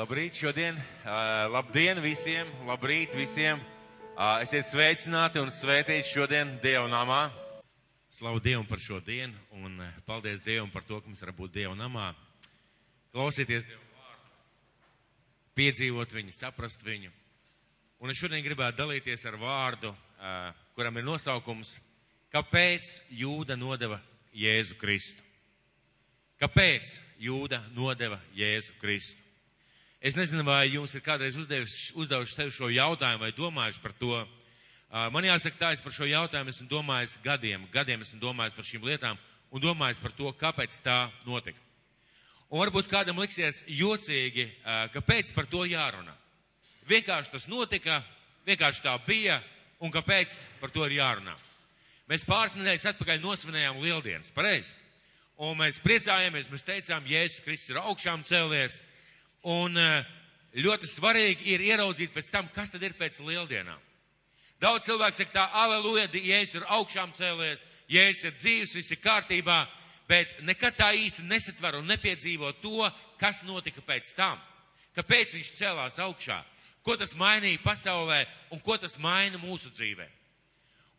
Labrīt šodien, labdien visiem, labrīt visiem. Esiet sveicināti un svētīti šodien Dieva namā. Slavu Dievam par šo dienu un paldies Dievam par to, ka mums var būt Dieva namā. Klausieties Dievu vārdu, piedzīvot viņu, saprast viņu. Un es šodien gribētu dalīties ar vārdu, kuram ir nosaukums, kāpēc Jūda nodeva Jēzu Kristu. Kāpēc Jūda nodeva Jēzu Kristu? Es nezinu, vai jums ir kādreiz uzdevis, uzdevuši sev šo jautājumu vai domājuši par to. Man jāsaka tā, es par šo jautājumu esmu domājis gadiem, gadiem esmu domājis par šīm lietām un domājis par to, kāpēc tā notika. Un varbūt kādam liksies jocīgi, kāpēc par to jārunā. Vienkārši tas notika, vienkārši tā bija, un kāpēc par to ir jārunā. Mēs pāris nedēļas atpakaļ nosvinējām lieldienas, pareizi? Un mēs priecājāmies, mēs teicām, Jēzus Kristus ir augšām cēlies, Un eh, ļoti svarīgi ir ieraudzīt pēc tam, kas tad ir pēc lieldienām. Daudz cilvēku saka tā, aleluja, Jēzus ir augšām cēlies, Jēzus ir dzīves, viss ir kārtībā, bet nekad tā īsti nesatver un nepiedzīvo to, kas notika pēc tam. Kāpēc viņš cēlās augšā? Ko tas mainīja pasaulē un ko tas maina mūsu dzīvē?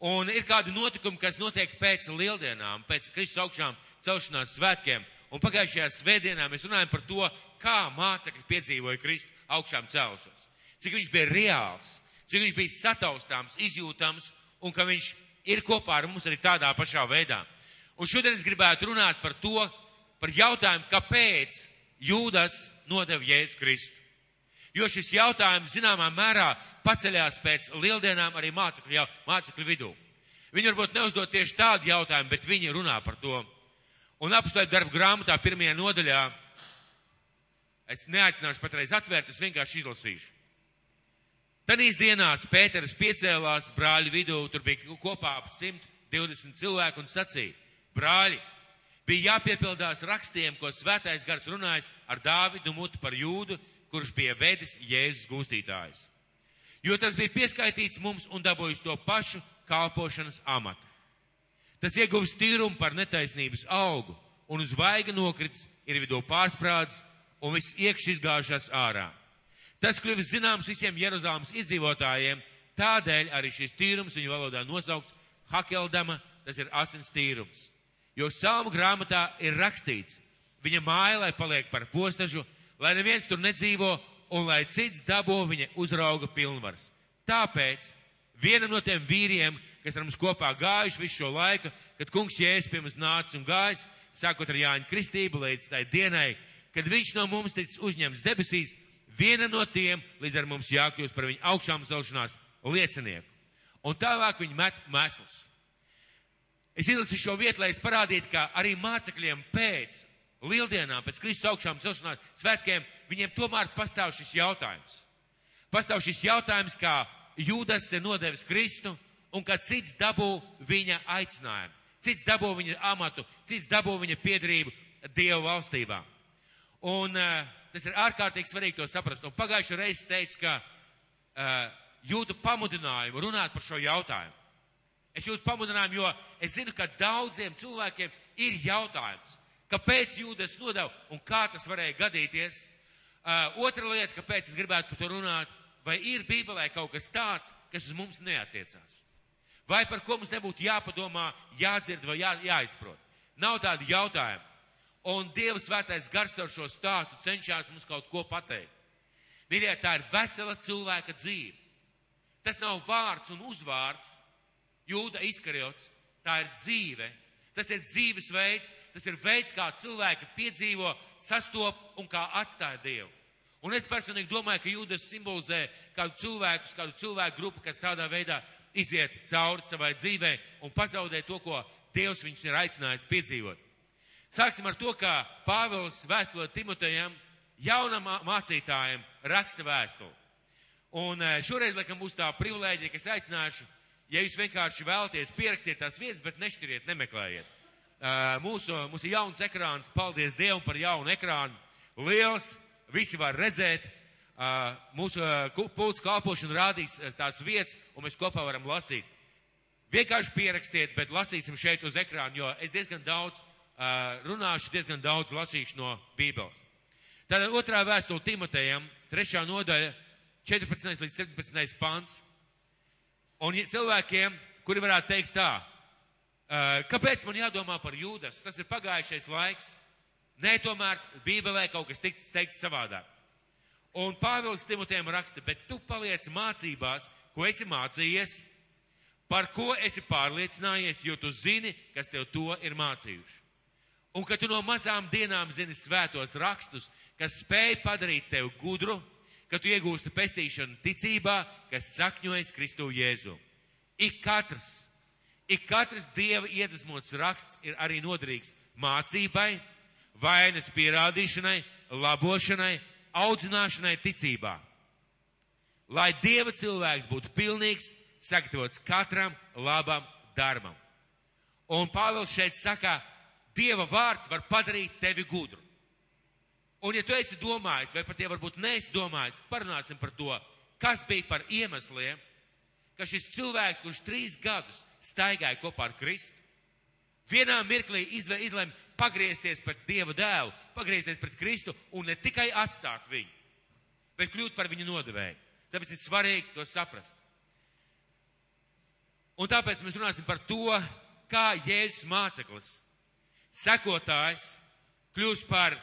Un ir kādi notikumi, kas notiek pēc lieldienām, pēc Kristus augšām celšanās svētkiem. Un pagājušajā svētdienā mēs runājam par to, kā mācekļi piedzīvoja Kristu augšām celšos. Cik viņš bija reāls, cik viņš bija sataustāms, izjūtams un ka viņš ir kopā ar mums arī tādā pašā veidā. Un šodien es gribētu runāt par to, par jautājumu, kāpēc Jūdas nodeva Jēzu Kristu. Jo šis jautājums zināmā mērā paceļās pēc lieldienām arī mācekļu, jau, mācekļu vidū. Viņi varbūt neuzdod tieši tādu jautājumu, bet viņi runā par to. Un apstākļu darba grāmatā pirmajā nodaļā Es neaicināšu patreiz atvērt, es vienkārši izlasīšu. Tanīs dienās Pēters piecēlās brāļu vidū, tur bija kopā ap 120 cilvēku un sacīja, brāļi, bija jāpiepildās rakstiem, ko svētais gars runājis ar Dāvidu mutu par jūdu, kurš bija vedis Jēzus gūstītājs. Jo tas bija pieskaitīts mums un dabūjis to pašu kalpošanas amatu. Tas ieguvis tīrumu par netaisnības augu un uz vaiga nokrits ir vidū pārsprādzis un viss iekš izgājušās ārā. Tas kļuvis zināms visiem Jeruzalemes iedzīvotājiem, tādēļ arī šis tīrums viņu valodā nosaukts Hakeldama, tas ir asins tīrums. Jo salmu grāmatā ir rakstīts, viņa māja, lai paliek par postažu, lai neviens tur nedzīvo un lai cits dabo viņa uzrauga pilnvars. Tāpēc vienam no tiem vīriem, kas ar mums kopā gājuši visu šo laiku, kad kungs Jēzus pie mums nācis un gājis, sākot ar Jāņa kristību līdz tai dienai, kad viņš no mums tiks uzņemts debesīs, viena no tiem līdz ar mums jākļūst par viņu augšām celšanās liecinieku. Un tālāk viņi met mēslus. Es izlasu šo vietu, lai es parādītu, ka arī mācekļiem pēc lieldienām, pēc Kristus augšām celšanās svētkiem, viņiem tomēr pastāv šis jautājums. Pastāv šis jautājums, kā Jūdas ir nodevis Kristu un ka cits dabū viņa aicinājumu, cits dabū viņa amatu, cits dabū viņa piedrību Dievu valstībā. Un uh, tas ir ārkārtīgi svarīgi to saprast. Un pagājušajā reizē teicu, ka uh, jūtu pamudinājumu runāt par šo jautājumu. Es jūtu pamudinājumu, jo es zinu, ka daudziem cilvēkiem ir jautājums, kāpēc jūdas nodeva un kā tas varēja gadīties. Uh, otra lieta, kāpēc es gribētu par to runāt, vai ir Bībelē kaut kas tāds, kas uz mums neatiecās? Vai par ko mums nebūtu jāpadomā, jādzird vai jā, jāizprot? Nav tādu jautājumu. Un Dieva svētais gars ar šo stāstu cenšas mums kaut ko pateikt. Mīļie, tā ir vesela cilvēka dzīve. Tas nav vārds un uzvārds, jūda izkarjots, tā ir dzīve. Tas ir dzīvesveids, tas ir veids, kā cilvēki piedzīvo, sastop un kā atstāja Dievu. Un es personīgi domāju, ka jūdas simbolizē kādu cilvēku, kādu cilvēku grupu, kas tādā veidā iziet cauri savai dzīvē un pazaudē to, ko Dievs viņus ir aicinājis piedzīvot. Sāksim ar to, ka Pāvils vēstulē Timotejam, jaunam mācītājiem, raksta vēstuli. Un e, šoreiz, laikam, būs tā privilēģija, ka es aicināšu, ja jūs vienkārši vēlaties pierakstīt tās vietas, bet nešķiriet, nemeklējiet. E, mūsu, mums ir jauns ekrāns, paldies Dievam par jaunu ekrānu. Liels, visi var redzēt. E, mūsu pults kalpošana rādīs tās vietas, un mēs kopā varam lasīt. Vienkārši pierakstiet, bet lasīsim šeit uz ekrānu, jo es diezgan daudz runāšu diezgan daudz lasīšu no Bībeles. Tātad otrā vēstule Timotejam, trešā nodaļa, 14. līdz 17. pants. Un cilvēkiem, kuri varētu teikt tā, kāpēc man jādomā par jūdas? Tas ir pagājušais laiks. Nē, tomēr Bībelē kaut kas tiks teikts savādāk. Un Pāvils Timotejam raksta, bet tu paliec mācībās, ko esi mācījies, par ko esi pārliecinājies, jo tu zini, kas tev to ir mācījuši. Un ka tu no mazām dienām zini svētos rakstus, kas spēj padarīt tevi gudru, ka tu iegūsti pestīšanu ticībā, kas sakņojas Kristu Jēzu. Ik katrs, ik katrs Dieva iedvesmots raksts ir arī noderīgs mācībai, vainas pierādīšanai, labošanai, audzināšanai ticībā. Lai Dieva cilvēks būtu pilnīgs, sagatavots katram labam darbam. Un Pāvils šeit saka, Dieva vārds var padarīt tevi gudru. Un ja tu esi domājis, vai pat ja varbūt neesi domājis, parunāsim par to, kas bija par iemesliem, ka šis cilvēks, kurš trīs gadus staigāja kopā ar Kristu, vienā mirklī izlēma pagriezties pret Dieva dēlu, pagriezties pret Kristu un ne tikai atstāt viņu, bet kļūt par viņu nodevēju. Tāpēc ir svarīgi to saprast. Un tāpēc mēs runāsim par to, kā Jēzus māceklis, sekotājs, kļūst par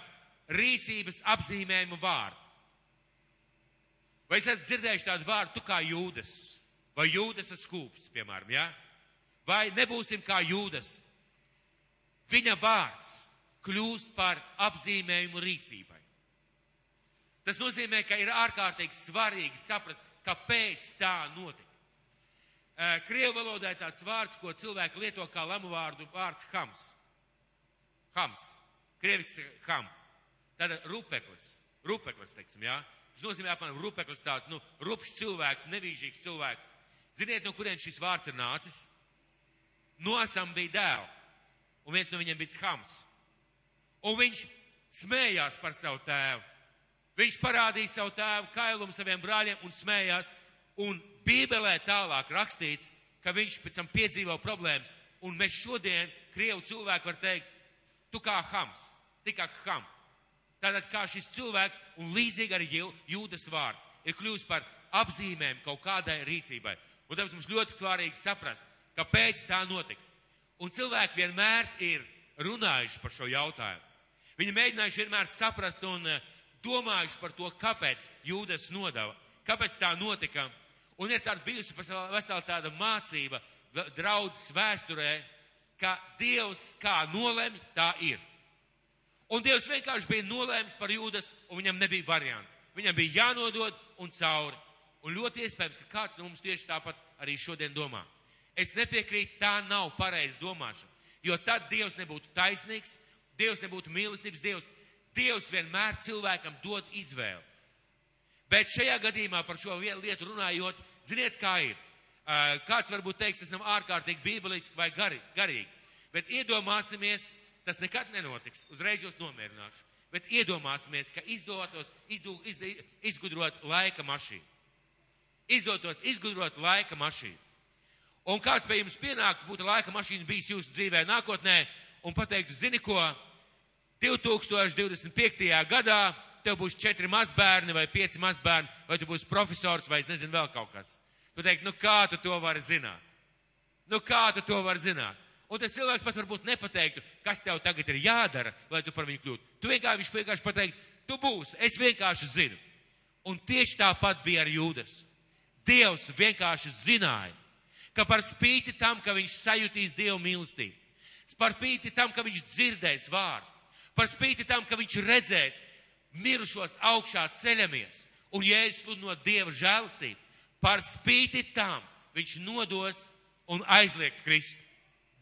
rīcības apzīmējumu vārdu. Vai esat dzirdējuši tādu vārdu, tu kā jūdas, vai jūdas skūps, piemēram? Ja? Vai nebūsim kā jūdas? Viņa vārds kļūst par apzīmējumu rīcībai. Tas nozīmē, ka ir ārkārtīgi svarīgi saprast, kāpēc tā notika. Krievu valodā ir tāds vārds, ko cilvēki lieto kā lamu vārdu vārds hams. Hams. Krieviks ham. Tāda rupeklis. Rupeklis, teiksim, jā. Tas nozīmē, apmēram, rupeklis tāds, nu, rupšs cilvēks, nevīžīgs cilvēks. Ziniet, no kurien šis vārds ir nācis? Nosam bija dēls. Un viens no viņiem bija hams. Un viņš smējās par savu tēvu. Viņš parādīja savu tēvu kailumu saviem brāļiem un smējās. Un Bībelē tālāk rakstīts, ka viņš pēc tam piedzīvo problēmas. Un mēs šodien, Krievu cilvēki, var teikt, tu kā hams, tikā ham. Tātad kā šis cilvēks, un līdzīgi arī jūdas vārds, ir kļūst par apzīmēm kaut kādai rīcībai. Un tāpēc mums ļoti svarīgi saprast, kāpēc tā notika. Un cilvēki vienmēr ir runājuši par šo jautājumu. Viņi mēģinājuši vienmēr saprast un uh, domājuši par to, kāpēc jūdas nodeva, kāpēc tā notika. Un ir tāda bijusi vesela tāda mācība draudzes vēsturē, ka Dievs kā nolēma, tā ir. Un Dievs vienkārši bija nolēmis par jūdas, un viņam nebija variantu. Viņam bija jānodod un cauri. Un ļoti iespējams, ka kāds no mums tieši tāpat arī šodien domā. Es nepiekrītu, tā nav pareiza domāšana. Jo tad Dievs nebūtu taisnīgs, Dievs nebūtu mīlestības Dievs, Dievs vienmēr cilvēkam dod izvēli. Bet šajā gadījumā par šo lietu runājot, ziniet, kā ir. Kāds varbūt teiks, tas nav ārkārtīgi bībeliski vai garīgi, bet iedomāsimies, tas nekad nenotiks, uzreiz jūs nomierināšu, bet iedomāsimies, ka izdotos izdu, izd, izgudrot laika mašīnu. Izdotos izgudrot laika mašīnu. Un kāds pie jums pienāktu, būtu laika mašīna bijis jūsu dzīvē nākotnē un pateiktu, zini ko, 2025. gadā tev būs četri mazbērni vai pieci mazbērni, vai tu būsi profesors vai es nezinu vēl kaut kas. Tu teiksi, nu kā tu to vari zināt? Nu kā tu to vari zināt? Un tas cilvēks pat varbūt nepateiktu, kas tev tagad ir jādara, lai tu par viņu kļūtu. Tu vienkārši, viņš vienkārši pateikt, tu būsi, es vienkārši zinu. Un tieši tāpat bija ar jūdas. Dievs vienkārši zināja, ka par spīti tam, ka viņš sajutīs Dievu mīlestību, par spīti tam, ka viņš dzirdēs vārdu, Par spīti tam, ka viņš redzēs mirušos augšā ceļamies un jēzus sludinot Dieva žēlastību, par spīti tam viņš nodos un aizliegs Kristu.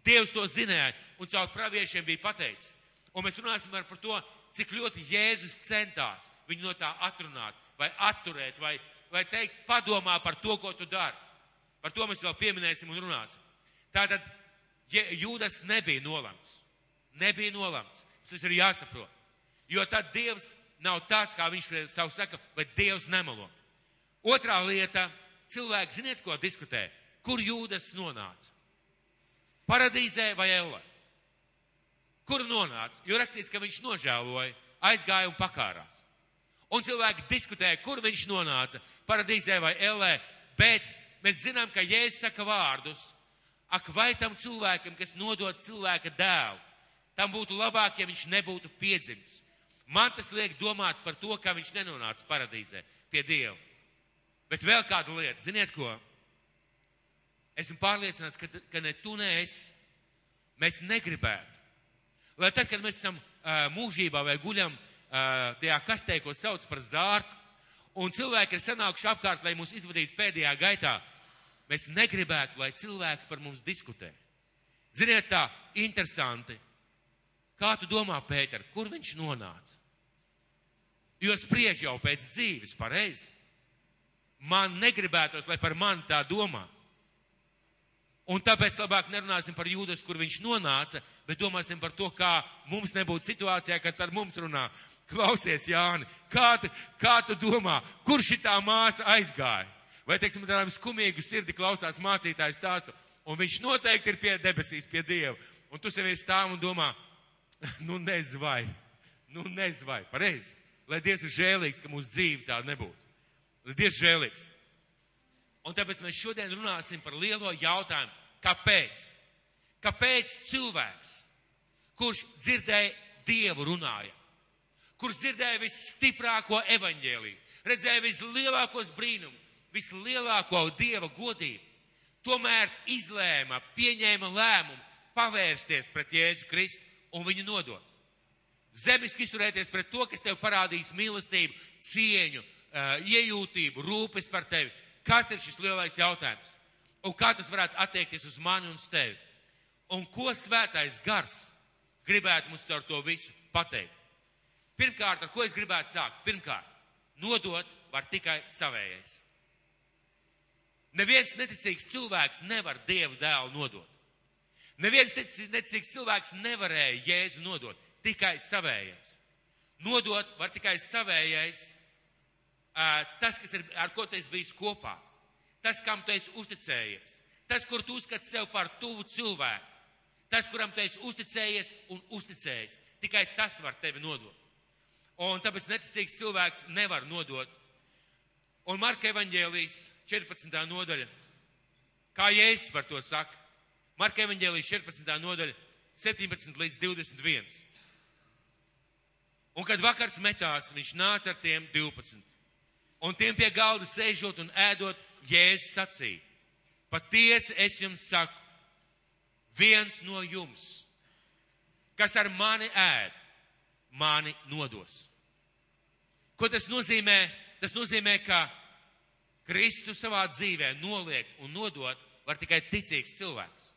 Dievs to zināja un caur praviešiem bija pateicis. Un mēs runāsim par to, cik ļoti Jēzus centās viņu no tā atrunāt, vai atturēt, vai, vai teikt, padomā par to, ko tu dari. Par to mēs vēl pieminēsim un runāsim. Tātad Jūdas nebija nolemts. Nebija nolemts. Tas ir jāsaprot. Jo tad Dievs nav tāds, kā viņš savu saka, bet Dievs nemelo. Otrā lieta - cilvēki, ziniet, ko diskutē? Kur jūdas nonāca? Paradīzē vai ellē? Kur nonāca? Jo rakstīts, ka viņš nožēloja, aizgāja un pakārās. Un cilvēki diskutēja, kur viņš nonāca, paradīzē vai ellē, bet mēs zinām, ka Jēzus saka vārdus. Ak, vai tam cilvēkam, kas nodod cilvēka dēlu, tam būtu labāk, ja viņš nebūtu piedzimis. Man tas liek domāt par to, ka viņš nenonāca paradīzē pie Dieva. Bet vēl kāda lieta, ziniet ko? Esmu pārliecināts, ka, ka ne tu, ne es, mēs negribētu. Lai tad, kad mēs esam uh, mūžībā vai guļam uh, tajā kastē, ko sauc par zārku, un cilvēki ir sanākuši apkārt, lai mūs izvadītu pēdējā gaitā, mēs negribētu, lai cilvēki par mums diskutē. Ziniet, tā interesanti. Kā tu domā, Pēter, kur viņš nonāca? Jo spriež jau pēc dzīves, pareizi. Man negribētos, lai par mani tā domā. Un tāpēc labāk nerunāsim par jūdas, kur viņš nonāca, bet domāsim par to, kā mums nebūtu situācijā, kad par mums runā. Klausies, Jāni, kā tu, kā tu domā, kur šī tā māsa aizgāja? Vai, teiksim, tādām skumīgu sirdi klausās mācītājs stāstu, un viņš noteikti ir pie debesīs, pie Dieva. Un tu sevi stāv un domā, nu nezvai, nu nezvai, pareizi. Lai Dievs ir žēlīgs, ka mūsu dzīve tāda nebūtu. Dievs žēlīgs. Un tāpēc mēs šodien runāsim par lielo jautājumu, kāpēc? Kāpēc cilvēks, kurš dzirdēja Dievu runāja, kurš dzirdēja visstiprāko evaņģēliju, redzēja vislielākos brīnumus, vislielāko Dieva godību, tomēr izlēma, pieņēma lēmumu pavērsties pret Jēzu Kristu un viņu nodot. Zemiski izturēties pret to, kas tev parādīs mīlestību, cieņu, iejūtību, rūpes par tevi. Kas ir šis lielais jautājums? Un kā tas varētu attiekties uz mani un uz tevi? Un ko svētais gars gribētu mums ar to visu pateikt? Pirmkārt, ar ko es gribētu sākt? Pirmkārt, nodot var tikai savējais. Neviens neticīgs cilvēks nevar Dievu dēlu nodot. Neviens neticīgs cilvēks nevarēja Jēzu nodot, tikai savējais. Nodot var tikai savējais, tas, kas ir, ar ko tu esi bijis kopā, tas, kam tu esi uzticējies, tas, kur tu uzskati sev par tuvu cilvēku, tas, kuram tu esi uzticējies un uzticējis. Tikai tas var tevi nodot. Un tāpēc neticīgs cilvēks nevar nodot. Un Marka evaņģēlijas 14. nodaļa. Kā Jēzus par to saka? Marka evaņģēlijas 14. nodaļa 17 līdz 21. Un kad vakars metās, viņš nāca ar tiem 12. Un tiem pie galda sēžot un ēdot, Jēzus sacīja: Patiesi es jums saku, viens no jums, kas ar mani ēd, mani nodos. Ko tas nozīmē? Tas nozīmē, ka Kristu savā dzīvē noliek un nodot var tikai ticīgs cilvēks.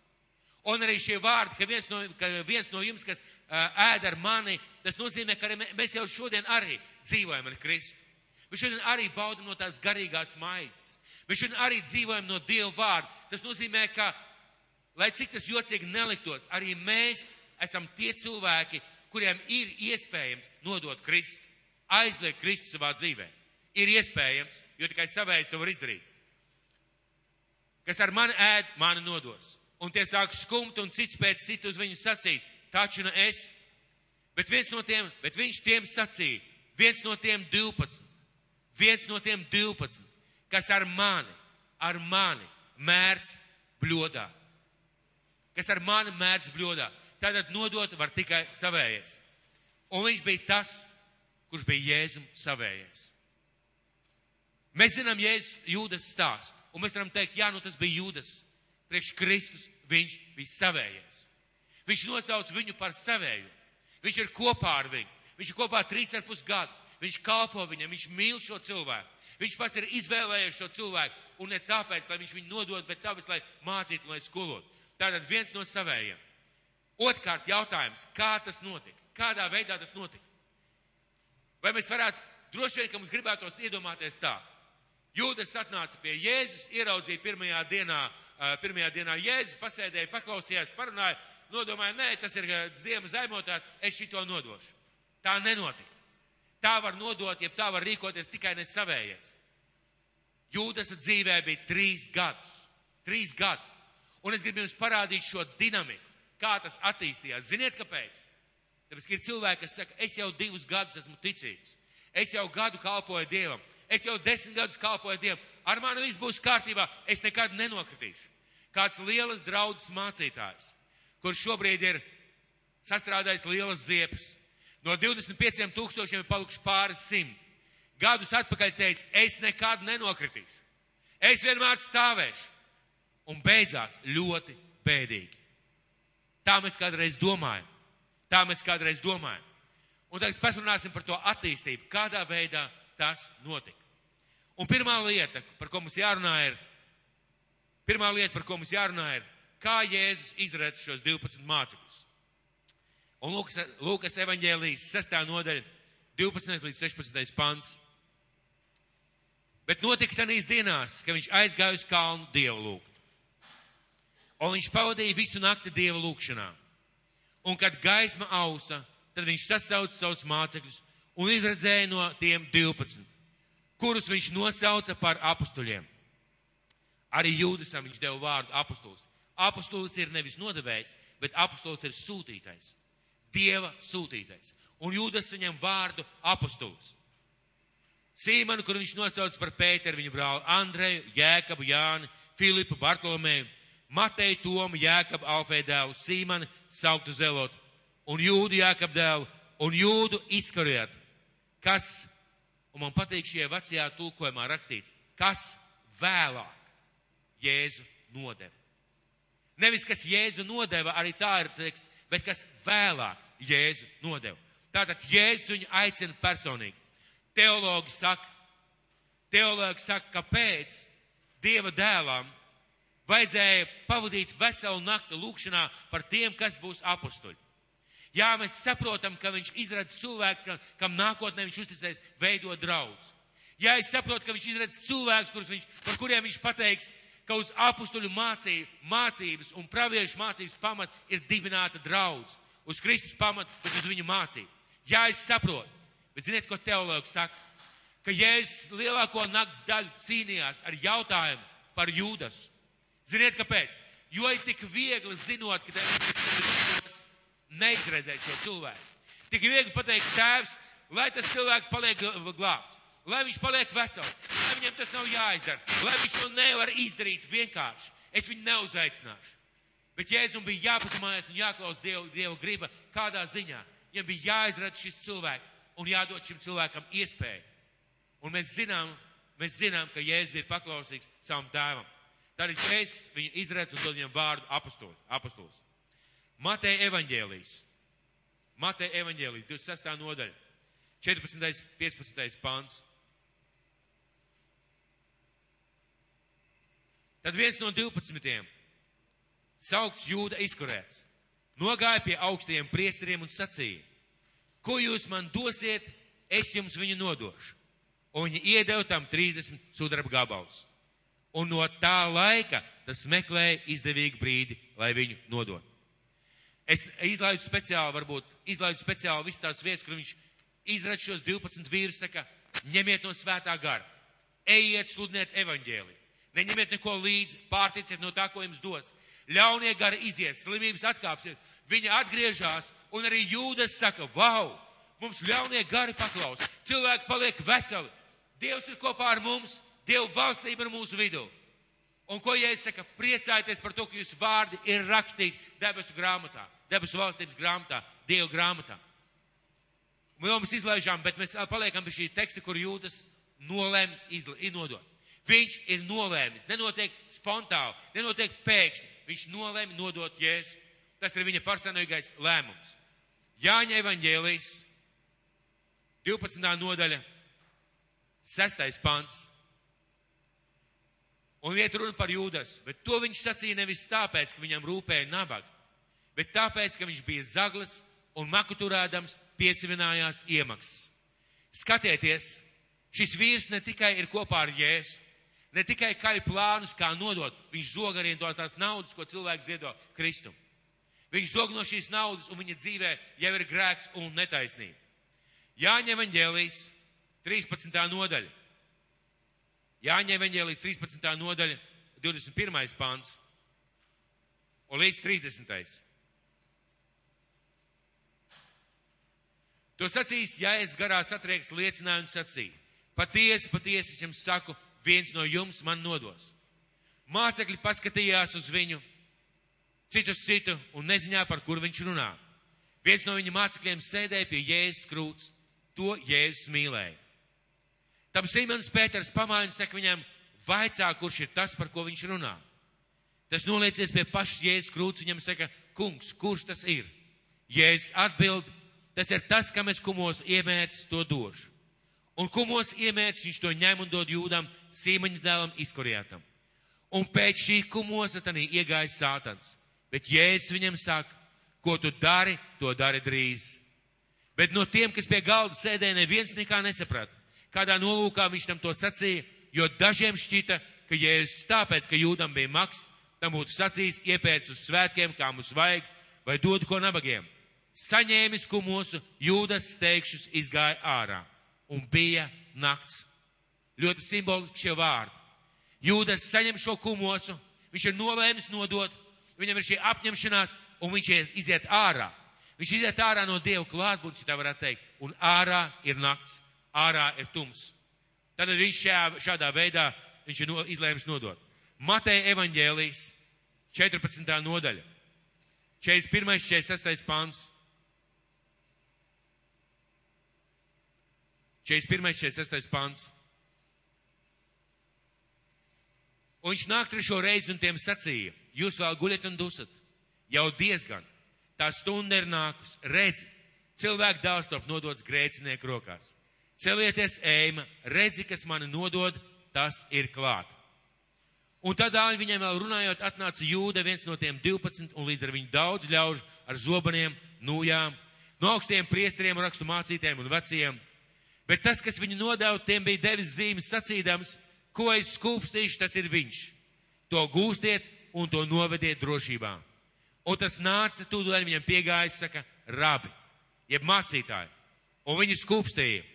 Un arī šie vārdi, ka viens no, ka viens no jums, kas ēd ar mani, tas nozīmē, ka mēs jau šodien arī dzīvojam ar Kristu. Mēs šodien arī baudam no tās garīgās maizes. Mēs šodien arī dzīvojam no Dieva vārda. Tas nozīmē, ka, lai cik tas jocīgi neliktos, arī mēs esam tie cilvēki, kuriem ir iespējams nodot Kristu, aizliegt Kristu savā dzīvēm ir iespējams, jo tikai savējais to var izdarīt. Kas ar mani ēd, mani nodos. Un tie sāk skumt un cits pēc citu uz viņu sacīt, taču ne es. Bet viens no tiem, bet viņš tiem sacīja, viens no tiem 12, viens no tiem 12, kas ar mani, ar mani mērts bļodā. Kas ar mani mērts bļodā. Tātad nodot var tikai savējais. Un viņš bija tas, kurš bija Jēzum savējais. Mēs zinām Jēzus jūdas stāstu, un mēs varam teikt, jā, nu tas bija jūdas. Priekš Kristus viņš bija savējais. Viņš nosauc viņu par savēju. Viņš ir kopā ar viņu. Viņš ir kopā trīs ar pus gadus. Viņš kalpo viņam, viņš mīl šo cilvēku. Viņš pats ir izvēlējies šo cilvēku, un ne tāpēc, lai viņš viņu nodod, bet tāpēc, lai mācītu, lai skolotu. Tātad viens no savējiem. Otkārt jautājums, kā tas notika? Kādā veidā tas notika? Vai mēs varētu, droši vien, ka mums gribētos iedomāties tā, Jūdas atnāca pie Jēzus, ieraudzīja pirmajā dienā, pirmajā dienā Jēzus, pasēdēja, paklausījās, parunāja, nodomāja, nē, tas ir Dieva zaimotājs, es šito nodošu. Tā nenotika. Tā var nodot, ja tā var rīkoties tikai ne savējais. Jūdas dzīvē bija trīs gadus. Trīs gadi. Un es gribu jums parādīt šo dinamiku, kā tas attīstījās. Ziniet, kāpēc? Tāpēc, ka ir cilvēki, kas saka, es jau divus gadus esmu ticīgs. Es jau gadu kalpoju Dievam. Es jau desmit gadus kalpoju Dievam. Ar mani viss būs kārtībā. Es nekad nenokritīšu. Kāds lielas draudzes mācītājs, kurš šobrīd ir sastrādājis lielas ziepes. No 25 tūkstošiem ir palikuši pāris simt. Gadus atpakaļ teica, es nekad nenokritīšu. Es vienmēr stāvēšu. Un beidzās ļoti bēdīgi. Tā mēs kādreiz domājam. Tā mēs kādreiz domājam. Un tagad pasrunāsim par to attīstību, kādā veidā tas notika. Un pirmā lieta, par ko mums jārunā, ir, pirmā lieta, par ko mums jārunā, ir, kā Jēzus izredz šos 12 mācekļus. Un Lūkas, Lūkas evaņģēlijas 6. nodaļa, 12. līdz 16. pants. Bet notika tanīs dienās, ka viņš aizgāja uz kalnu Dievu lūgt. Un viņš pavadīja visu nakti Dieva lūgšanā. Un kad gaisma ausa, tad viņš sasauca savus mācekļus un izredzēja no tiem 12, kurus viņš nosauca par apustuļiem. Arī Jūdasam viņš deva vārdu apustulis. Apustulis ir nevis nodevējs, bet apustulis ir sūtītais. Dieva sūtītais. Un Jūdas saņem vārdu apustulis. Sīmanu, kur viņš nosauc par Pēteru, viņa brāli Andreju, Jēkabu, Jāni, Filipu, Bartolomēju, Mateju, Tomu, Jēkabu, Alfēju dēlu, Sīmanu, sauktu Zelotu, un Jūdu Jēkabu dēlu, un Jūdu izkarietu, kas, un man patīk šie vecajā tulkojumā rakstīts, kas vēlāk Jēzu nodeva. Nevis, kas Jēzu nodeva, arī tā ir teksts, bet kas vēlāk Jēzu nodeva. Tātad Jēzus viņu aicina personīgi. Teologi saka, teologi saka, kāpēc Dieva dēlam vajadzēja pavadīt veselu nakti lūkšanā par tiem, kas būs apustuļi. Jā, mēs saprotam, ka viņš izradz cilvēku, kam, kam nākotnē viņš uzticēs veidot draudz. Jā, es saprotu, ka viņš izradz cilvēkus, kurus viņš, par kuriem viņš pateiks, ka uz apustuļu mācību, mācības un praviešu mācības pamat ir dibināta draudz. Uz Kristus pamat, bet uz viņu mācību. Jā, es saprotu. Bet ziniet, ko teologi saka? Ka Jēzus lielāko nakts daļu cīnījās ar jautājumu par jūdas. Ziniet, kāpēc? Jo ir tik viegli zinot, ka tev neizredzēt šo cilvēku. Tik viegli pateikt, tēvs, lai tas cilvēks paliek glābts, lai viņš paliek vesels, lai viņam tas nav jāizdara, lai viņš to nevar izdarīt vienkārši. Es viņu neuzaicināšu. Bet Jēzum bija jāpazemājas un jāklaus Dievu, Dievu griba kādā ziņā. Viņam bija jāizrada šis cilvēks un jādod šim cilvēkam iespēju. Un mēs zinām, mēs zinām, ka Jēzus bija paklausīgs savam tēvam. Tad Jēzus viņu izredz un dod viņam vārdu apostols. Mateja evaņģēlijas. Mateja evaņģēlijas, 26. nodaļa, 14. 15. pants. Tad viens no 12. saukts Jūda izkurēts, nogāja pie augstajiem priesteriem un sacīja, ko jūs man dosiet, es jums viņu nodošu. Un viņi iedeva tam 30 sudraba gabalus. Un no tā laika tas meklēja izdevīgu brīdi, lai viņu nodot. Es izlaidu speciāli, varbūt izlaidu speciāli visas tās vietas, kur viņš izrada šos 12 vīrus, saka, ņemiet no svētā gara, ejiet sludiniet evaņģēliju, neņemiet neko līdzi, pārticiet no tā, ko jums dos. Ļaunie gari izies, slimības atkāpsies, viņi atgriežas, un arī jūdas saka, wow, mums ļaunie gari paklaus, cilvēki paliek veseli, Dievs ir kopā ar mums, Dieva valstība ir mūsu vidū. Un ko Jēzus saka? Priecājieties par to, ka jūsu vārdi ir rakstīti debesu grāmatā, debesu valstības grāmatā, Dieva grāmatā. Un jau mēs izlaižām, bet mēs paliekam pie šī teksta, kur jūtas nolēma iznodot. Viņš ir nolēmis, nenotiek spontāni, nenotiek pēkšņi. Viņš nolēma nodot Jēzu. Tas ir viņa personīgais lēmums. Jāņa evaņģēlijas, 12. nodaļa, 6. pants. Un iet runa par jūdas, bet to viņš sacīja nevis tāpēc, ka viņam rūpēja nabaga, bet tāpēc, ka viņš bija zaglis un maku turēdams piesavinājās iemaksas. Skatieties, šis vīrs ne tikai ir kopā ar Jēzu, ne tikai kaļ plānus, kā nodot, viņš zog arī no tās naudas, ko cilvēks ziedo Kristum. Viņš zog no šīs naudas, un viņa dzīvē jau ir grēks un netaisnība. Jāņem evaņģēlijas 13. nodaļa. Jāņem evaņģēlijas 13. nodaļa, 21. pāns un līdz 30. To sacīs, ja es garā satrieks liecinājumu sacīju. Patiesi, patiesi, es jums saku, viens no jums man nodos. Mācekļi paskatījās uz viņu, cits uz citu un neziņā, par kur viņš runā. Viens no viņa mācekļiem sēdēja pie Jēzus krūts. To Jēzus mīlēja. Tam Simons Pēters pamājiņš saka viņam, vaicā, kurš ir tas, par ko viņš runā. Tas noliecies pie pašas Jēzus krūts, viņam saka, kungs, kurš tas ir? Jēzus atbild, tas ir tas, kam es kumos iemērts to došu. Un kumos iemērts viņš to ņem un dod jūdam, sīmaņa dēlam izkorjātam. Un pēc šī kumosa tanī iegāja sātans. Bet Jēzus viņam saka, ko tu dari, to dari drīz. Bet no tiem, kas pie galda sēdēja, neviens nekā nesaprata. Kādā nolūkā viņš tam to sacīja, jo dažiem šķita, ka Jēzus tāpēc, ka jūdam bija maks, tam būtu sacījis iepēc uz svētkiem, kā mums vajag, vai dod ko nabagiem. Saņēmis kumosu, jūdas steigšus izgāja ārā, un bija nakts. Ļoti simboliski šie vārdi. Jūdas saņem šo kumosu, viņš ir nolēmis nodot, viņam ir šī apņemšanās, un viņš iziet ārā. Viņš iziet ārā no Dieva klātbūtnes, tā varētu teikt, un ārā ir nakts, ārā ir tums. Tad viņš šajā, šādā veidā viņš ir no, izlēmis nodot. Mateja evaņģēlijas 14. nodaļa, 41. 46. pants. 41. 46. pants. Un viņš nāk trešo reizi un tiem sacīja, jūs vēl guļat un dusat. Jau diezgan. Tā stunda ir nākus. Redzi, cilvēku dēls top nodots grēcinieku rokās. Celieties, ēma, redzi, kas mani nodod, tas ir klāt. Un tad dāļ viņiem vēl runājot, atnāca jūda, viens no tiem 12, un līdz ar viņu daudz ļaužu ar zobeniem, nūjām, no augstiem priestriem, rakstu mācītēm un veciem. Bet tas, kas viņu nodeva, tiem bija devis zīmes sacīdams, ko es skūpstīšu, tas ir viņš. To gūstiet un to novediet drošībā. Un tas nāca, tūdaļ viņam piegājis, saka, rabi, jeb mācītāji. Un viņi skūpstīja.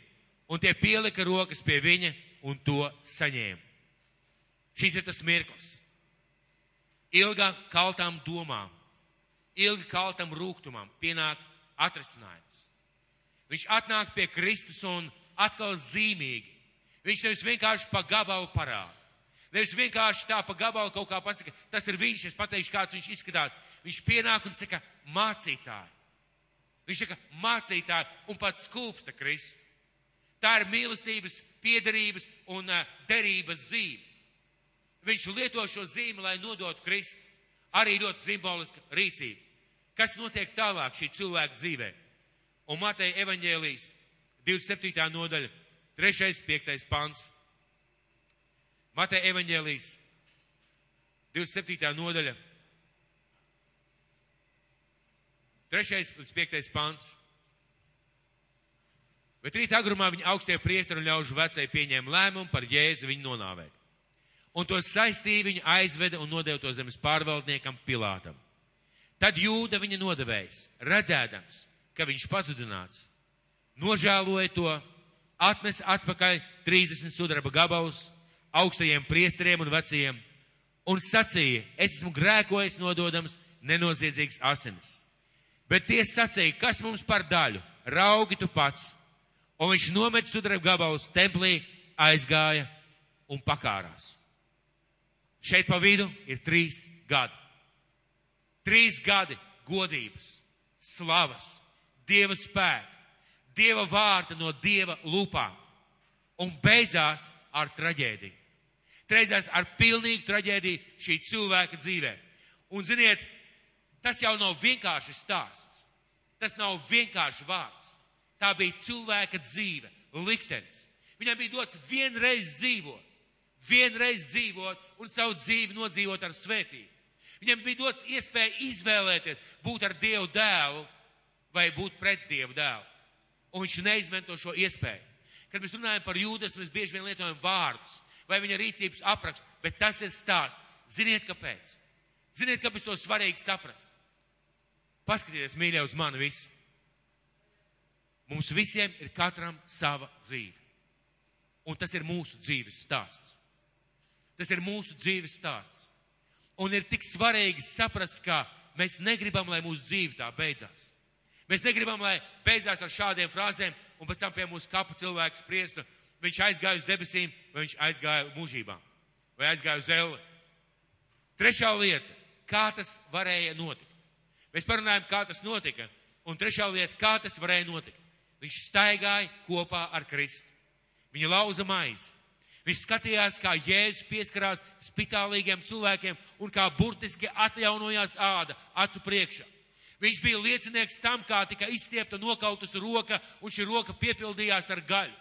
Un tie pielika rokas pie viņa un to saņēma. Šis ir tas mirklis. Ilgā kaltām domām, ilgi kaltam rūgtumam pienāk atrisinājums. Viņš atnāk pie Kristus un atkal zīmīgi. Viņš nevis vienkārši pa gabalu parāda. Nevis vienkārši tā pa gabalu kaut kā pasaka, tas ir viņš, es pateikšu, kāds viņš izskatās. Viņš pienāk un saka, mācītāji. Viņš saka, mācītāji un pats skūpsta Kristu. Tā ir mīlestības, piederības un uh, derības zīme. Viņš lieto šo zīmi, lai nodotu Kristu. Arī ļoti simboliska rīcība. Kas notiek tālāk šī cilvēka dzīvē? Un Mateja evaņģēlijas 27. nodaļa, 3. 5. pants. Mateja evaņģēlijas 27. nodaļa, 3. līdz 5. pants. Bet rīt agrumā viņa augstie priesteri un ļaužu vecai pieņēma lēmumu par Jēzu viņu nonāvēt. Un to saistīja viņa aizveda un nodeva to zemes pārvaldniekam Pilātam. Tad jūda viņa nodevējs, redzēdams, ka viņš pazudināts, nožēloja to, atnes atpakaļ 30 sudraba gabalus augstajiem priesteriem un vecajiem un sacīja, es esmu grēkojis nododams nenoziedzīgs asinis. Bet tie sacīja, kas mums par daļu, raugi tu pats Un viņš nomet sudraba gabalus templī, aizgāja un pakārās. Šeit pa vidu ir trīs gadi. Trīs gadi godības, slavas, dieva spēka, dieva vārda no dieva lūpām. Un beidzās ar traģēdiju. Beidzās ar pilnīgu traģēdiju šī cilvēka dzīvē. Un ziniet, tas jau nav vienkārši stāsts. Tas nav vienkārši vārds. Tā bija cilvēka dzīve, liktenis. Viņam bija dots vienreiz dzīvot, vienreiz dzīvot un savu dzīvi nodzīvot ar svētību. Viņam bija dots iespēja izvēlēties, būt ar Dievu dēlu vai būt pret Dievu dēlu. Un viņš neizmanto šo iespēju. Kad mēs runājam par jūdas, mēs bieži vien lietojam vārdus vai viņa rīcības aprakstu, bet tas ir stāsts. Ziniet, kāpēc? Ziniet, kāpēc to svarīgi saprast? Paskatieties, mīļie, uz mani visi. Mums visiem ir katram sava dzīve. Un tas ir mūsu dzīves stāsts. Tas ir mūsu dzīves stāsts. Un ir tik svarīgi saprast, ka mēs negribam, lai mūsu dzīve tā beidzās. Mēs negribam, lai beidzās ar šādiem frāzēm un pēc tam pie mūsu kapa cilvēks spriestu, viņš aizgāja uz debesīm, vai viņš aizgāja mūžībā, vai aizgāja uz elli. Trešā lieta, kā tas varēja notikt. Mēs parunājam, kā tas notika, un trešā lieta, kā tas varēja notikt. Viņš staigāja kopā ar Kristu. Viņa lauza maizi. Viņš skatījās, kā Jēzus pieskarās spitālīgiem cilvēkiem un kā burtiski atjaunojās āda acu priekšā. Viņš bija liecinieks tam, kā tika izstiepta nokautas roka, un šī roka piepildījās ar gaļu.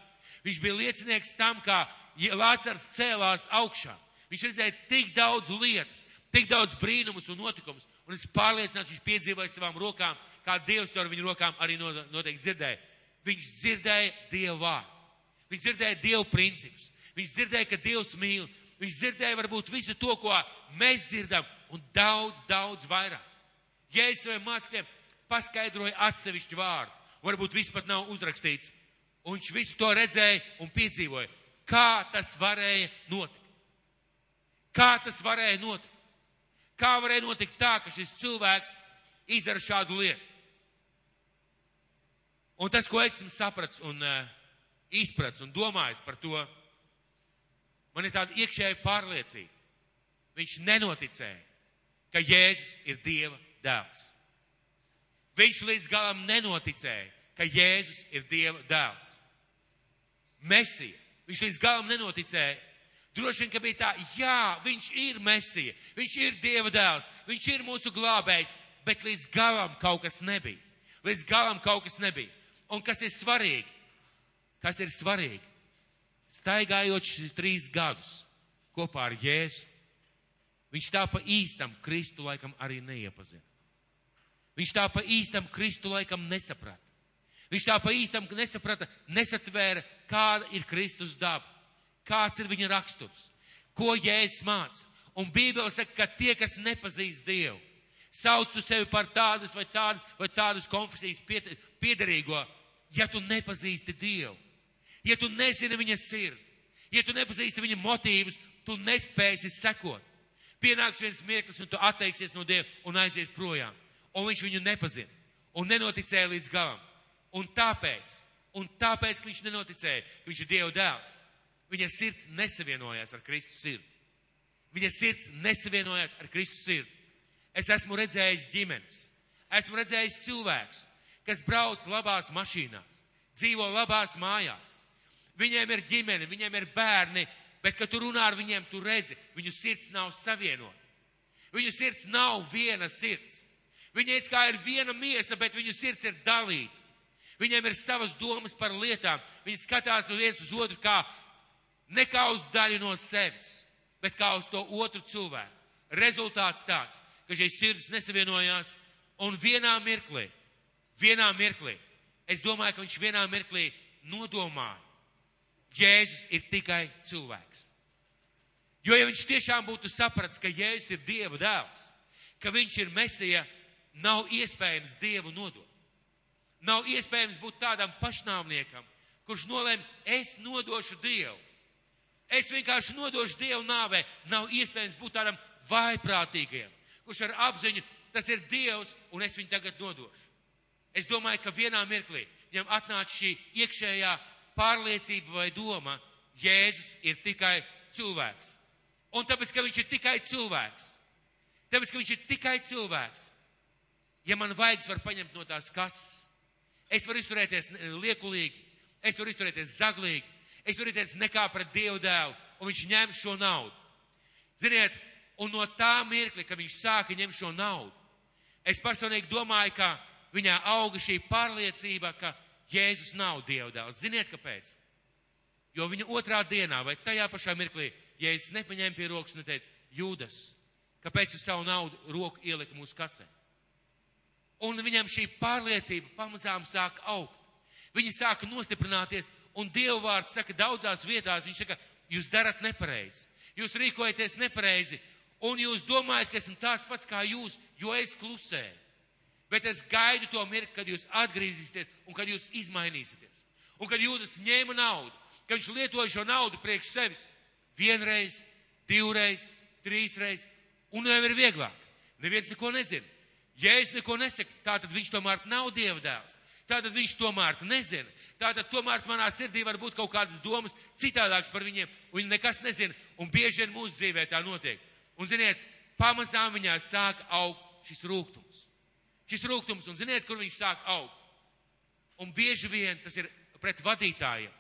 Viņš bija liecinieks tam, kā Lācars cēlās augšā. Viņš redzēja tik daudz lietas, tik daudz brīnumus un notikumus, un es pārliecināts, viņš piedzīvoja savām rokām, kā Dievs ar viņu rokām arī noteikti dzirdēja. Viņš dzirdēja Dievu vārdu. Viņš dzirdēja Dievu principus. Viņš dzirdēja, ka Dievs mīl. Viņš dzirdēja varbūt visu to, ko mēs dzirdam, un daudz, daudz vairāk. Jēzus saviem mācekļiem paskaidroja atsevišķu vārdu. Varbūt viss pat nav uzrakstīts. Un viņš visu to redzēja un piedzīvoja. Kā tas varēja notikt? Kā tas varēja notikt? Kā varēja notikt tā, ka šis cilvēks izdara šādu lietu? Un tas, ko esmu sapratis un uh, izpratis un domājis par to, man ir tāda iekšēja pārliecība. Viņš nenoticēja, ka Jēzus ir Dieva dēls. Viņš līdz galam nenoticēja, ka Jēzus ir Dieva dēls. Mesija. Viņš līdz galam nenoticēja. Droši vien, ka bija tā, jā, viņš ir Mesija, viņš ir Dieva dēls, viņš ir mūsu glābējs, bet līdz galam kaut kas nebija. Līdz galam kaut kas nebija. Un kas ir svarīgi? Kas ir svarīgi? Staigājot šīs trīs gadus kopā ar Jēzu, viņš tā pa īstam Kristu laikam arī neiepazina. Viņš tā pa īstam Kristu laikam nesaprata. Viņš tā pa īstam nesaprata, nesatvēra, kāda ir Kristus daba, kāds ir viņa raksturs, ko Jēzus māca. Un Bībele saka, ka tie, kas nepazīst Dievu, sauc tu sevi par tādas vai tādas vai tādas konfesijas piederīgo, ja tu nepazīsti Dievu, ja tu nezini viņa sirdi, ja tu nepazīsti viņa motīvus, tu nespēsi sekot. Pienāks viens mirklis, un tu atteiksies no Dieva un aizies projām. Un viņš viņu nepazina un nenoticēja līdz galam. Un tāpēc, un tāpēc, ka viņš nenoticēja, ka viņš ir Dieva dēls, viņa sirds nesavienojās ar Kristus sirdi. Viņa sirds nesavienojās ar Kristus sirdi. Es esmu redzējis ģimenes, esmu redzējis cilvēkus, kas brauc labās mašīnās, dzīvo labās mājās. Viņiem ir ģimene, viņiem ir bērni, bet, kad tu runā ar viņiem, tu redzi, viņu sirds nav savienota. Viņu sirds nav viena sirds. Viņai it kā ir viena miesa, bet viņu sirds ir dalīta. Viņiem ir savas domas par lietām. Viņi skatās viens uz otru kā ne kā uz daļu no sevis, bet kā uz to otru cilvēku. Rezultāts tāds, ka šīs sirds nesavienojās un vienā mirklī vienā mirklī. Es domāju, ka viņš vienā mirklī nodomāja. Jēzus ir tikai cilvēks. Jo, ja viņš tiešām būtu sapratis, ka Jēzus ir Dieva dēls, ka viņš ir Mesija, nav iespējams Dievu nodot. Nav iespējams būt tādam pašnāvniekam, kurš nolēma, es nodošu Dievu. Es vienkārši nodošu Dievu nāvē. Nav iespējams būt tādam vaiprātīgiem, kurš ar apziņu, tas ir Dievs, un es viņu tagad nodošu. Es domāju, ka vienā mirklī viņam atnāca šī iekšējā pārliecība vai doma, Jēzus ir tikai cilvēks. Un tāpēc, ka viņš ir tikai cilvēks, tāpēc, ka viņš ir tikai cilvēks, ja man vajag, var paņemt no tās kases. Es varu izturēties liekulīgi, es varu izturēties zaglīgi, es varu izturēties nekā pret Dievu dēlu, un viņš ņem šo naudu. Ziniet, un no tā mirkļa, kad viņš sāka ņemt šo naudu, es personīgi domāju, ka viņā auga šī pārliecība, ka Jēzus nav dievdēls. Ziniet, kāpēc? Jo viņa otrā dienā vai tajā pašā mirklī Jēzus nepaņēma pie rokas un teica, Jūdas, kāpēc jūs savu naudu roku ielika mūsu kasē? Un viņam šī pārliecība pamazām sāk augt. Viņi sāka nostiprināties, un Dieva vārds saka daudzās vietās, viņš saka, jūs darat nepareizi, jūs rīkojaties nepareizi, un jūs domājat, ka esmu tāds pats kā jūs, jo es klusēju bet es gaidu to mirkli, kad jūs atgriezīsieties un kad jūs izmainīsieties. Un kad jūdas ņēma naudu, kad viņš lietoja šo naudu priekš sevis vienreiz, divreiz, trīsreiz, un jau ir vieglāk. Neviens neko nezina. Jēzus neko nesaka, tātad viņš tomēr nav Dieva dēls. Tātad viņš tomēr nezina. Tātad tomēr manā sirdī var būt kaut kādas domas citādākas par viņiem, viņi nekas nezina. Un bieži vien mūsu dzīvē tā notiek. Un ziniet, pamazām viņā sāk augt šis rūkums. Šis rūkums, un ziniet, kur viņš sāk augt. Un bieži vien tas ir pret vadītājiem.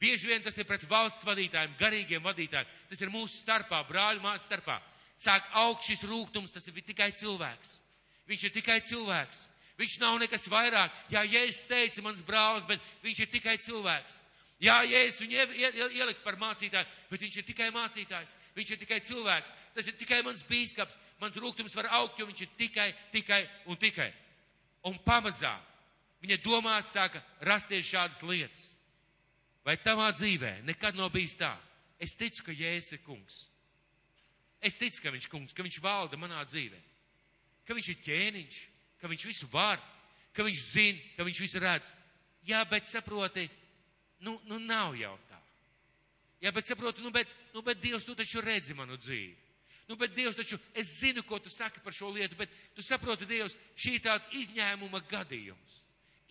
Bieži vien tas ir pret valsts vadītājiem, garīgiem vadītājiem. Tas ir mūsu starpā, brāļu māsu starpā. Sāk augt šis rūkums, tas ir tikai cilvēks. Viņš ir tikai cilvēks. Viņš nav nekas vairāk. Jā, Jēzus teica, mans brālis, bet viņš ir tikai cilvēks. Jā, Jēzus viņu ielikt par mācītāju, bet viņš ir tikai mācītājs. Viņš ir tikai cilvēks. Tas ir tikai mans bīskaps. Mans rūkums var augt, jo viņš ir tikai, tikai un tikai. Un pamazām viņa domās sāka rasties šādas lietas. Vai tavā dzīvē nekad nav bijis tā? Es ticu, ka Jēzus ir kungs. Es ticu, ka viņš kungs, ka viņš valda manā dzīvē. Ka viņš ir ķēniņš, ka viņš visu var, ka viņš zina, ka viņš visu redz. Jā, bet saproti, nu, nu nav jau tā. Jā, bet saproti, nu, bet, nu, bet Dievs, tu taču redzi manu dzīvi. Nu, bet Dievs taču, es zinu, ko tu saki par šo lietu, bet tu saproti, Dievs, šī tāds izņēmuma gadījums.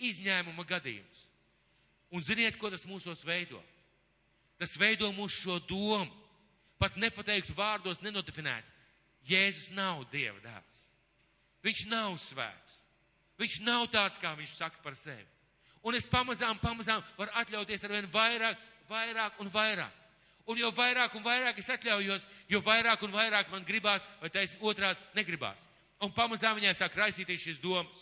Izņēmuma gadījums. Un ziniet, ko tas mūsos veido? Tas veido mūsu šo domu, pat nepateikt vārdos, nenotifinēt. Jēzus nav Dieva dēls. Viņš nav svēts. Viņš nav tāds, kā viņš saka par sevi. Un es pamazām, pamazām varu atļauties ar vien vairāk, vairāk un vairāk. Un jo vairāk un vairāk es atļaujos, jo vairāk un vairāk man gribās, vai taisn otrādi negribās. Un pamazām viņai sāk raisīties šīs domas.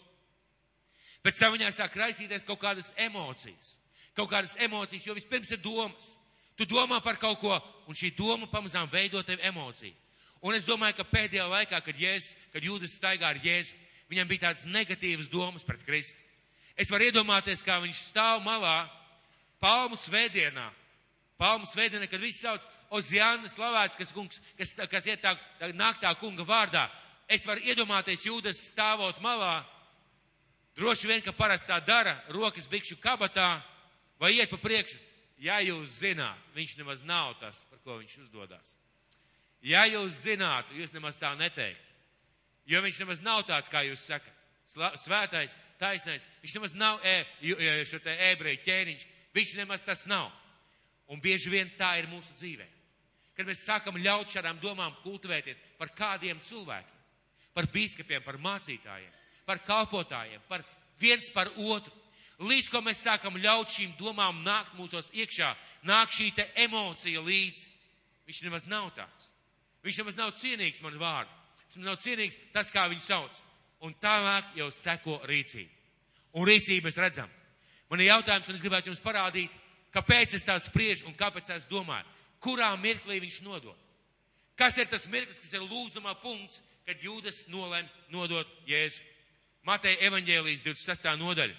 Pēc tam viņai sāk raisīties kaut kādas emocijas. Kaut kādas emocijas, jo vispirms ir domas. Tu domā par kaut ko, un šī doma pamazām veido tev emociju. Un es domāju, ka pēdējā laikā, kad, Jēzus, kad Jūdas staigā ar Jēzu, viņam bija tādas negatīvas domas pret Kristu. Es varu iedomāties, kā viņš stāv malā palmu svētdienā. Palmu svētdienā, kad viss sauc Oziāna slavēts, kas, kungs, kas, kas iet tā, tā nāk tā kunga vārdā. Es varu iedomāties Jūdas stāvot malā. Droši vien, ka parasti tā dara, rokas bikšu kabatā vai iet pa priekšu. Ja jūs zināt, viņš nemaz nav tas, par ko viņš uzdodas. Ja jūs zinātu, jūs nemaz tā neteikt. Jo viņš nemaz nav tāds, kā jūs sakat. Svētais, taisnais. Viņš nemaz nav e, šo te ebreju ķēniņš. Viņš nemaz tas nav. Un bieži vien tā ir mūsu dzīvē. Kad mēs sākam ļaut šādām domām kultivēties par kādiem cilvēkiem, par bīskapiem, par mācītājiem, par kalpotājiem, par viens par otru. Līdz ko mēs sākam ļaut šīm domām nākt mūsos iekšā, nāk šī te emocija līdzi. Viņš nemaz nav tāds. Viņš nemaz nav cienīgs man vārdu. Viņš nav cienīgs tas, kā viņu sauc. Un tālāk jau seko rīcība. Un rīcību mēs redzam. Man ir jautājums, un es gribētu jums parādīt, kāpēc es tā spriežu un kāpēc es domāju, kurā mirklī viņš nodod. Kas ir tas mirklis, kas ir lūzumā punkts, kad jūdas nolēma nodot Jēzu? Mateja evaņģēlijas 26. nodaļa.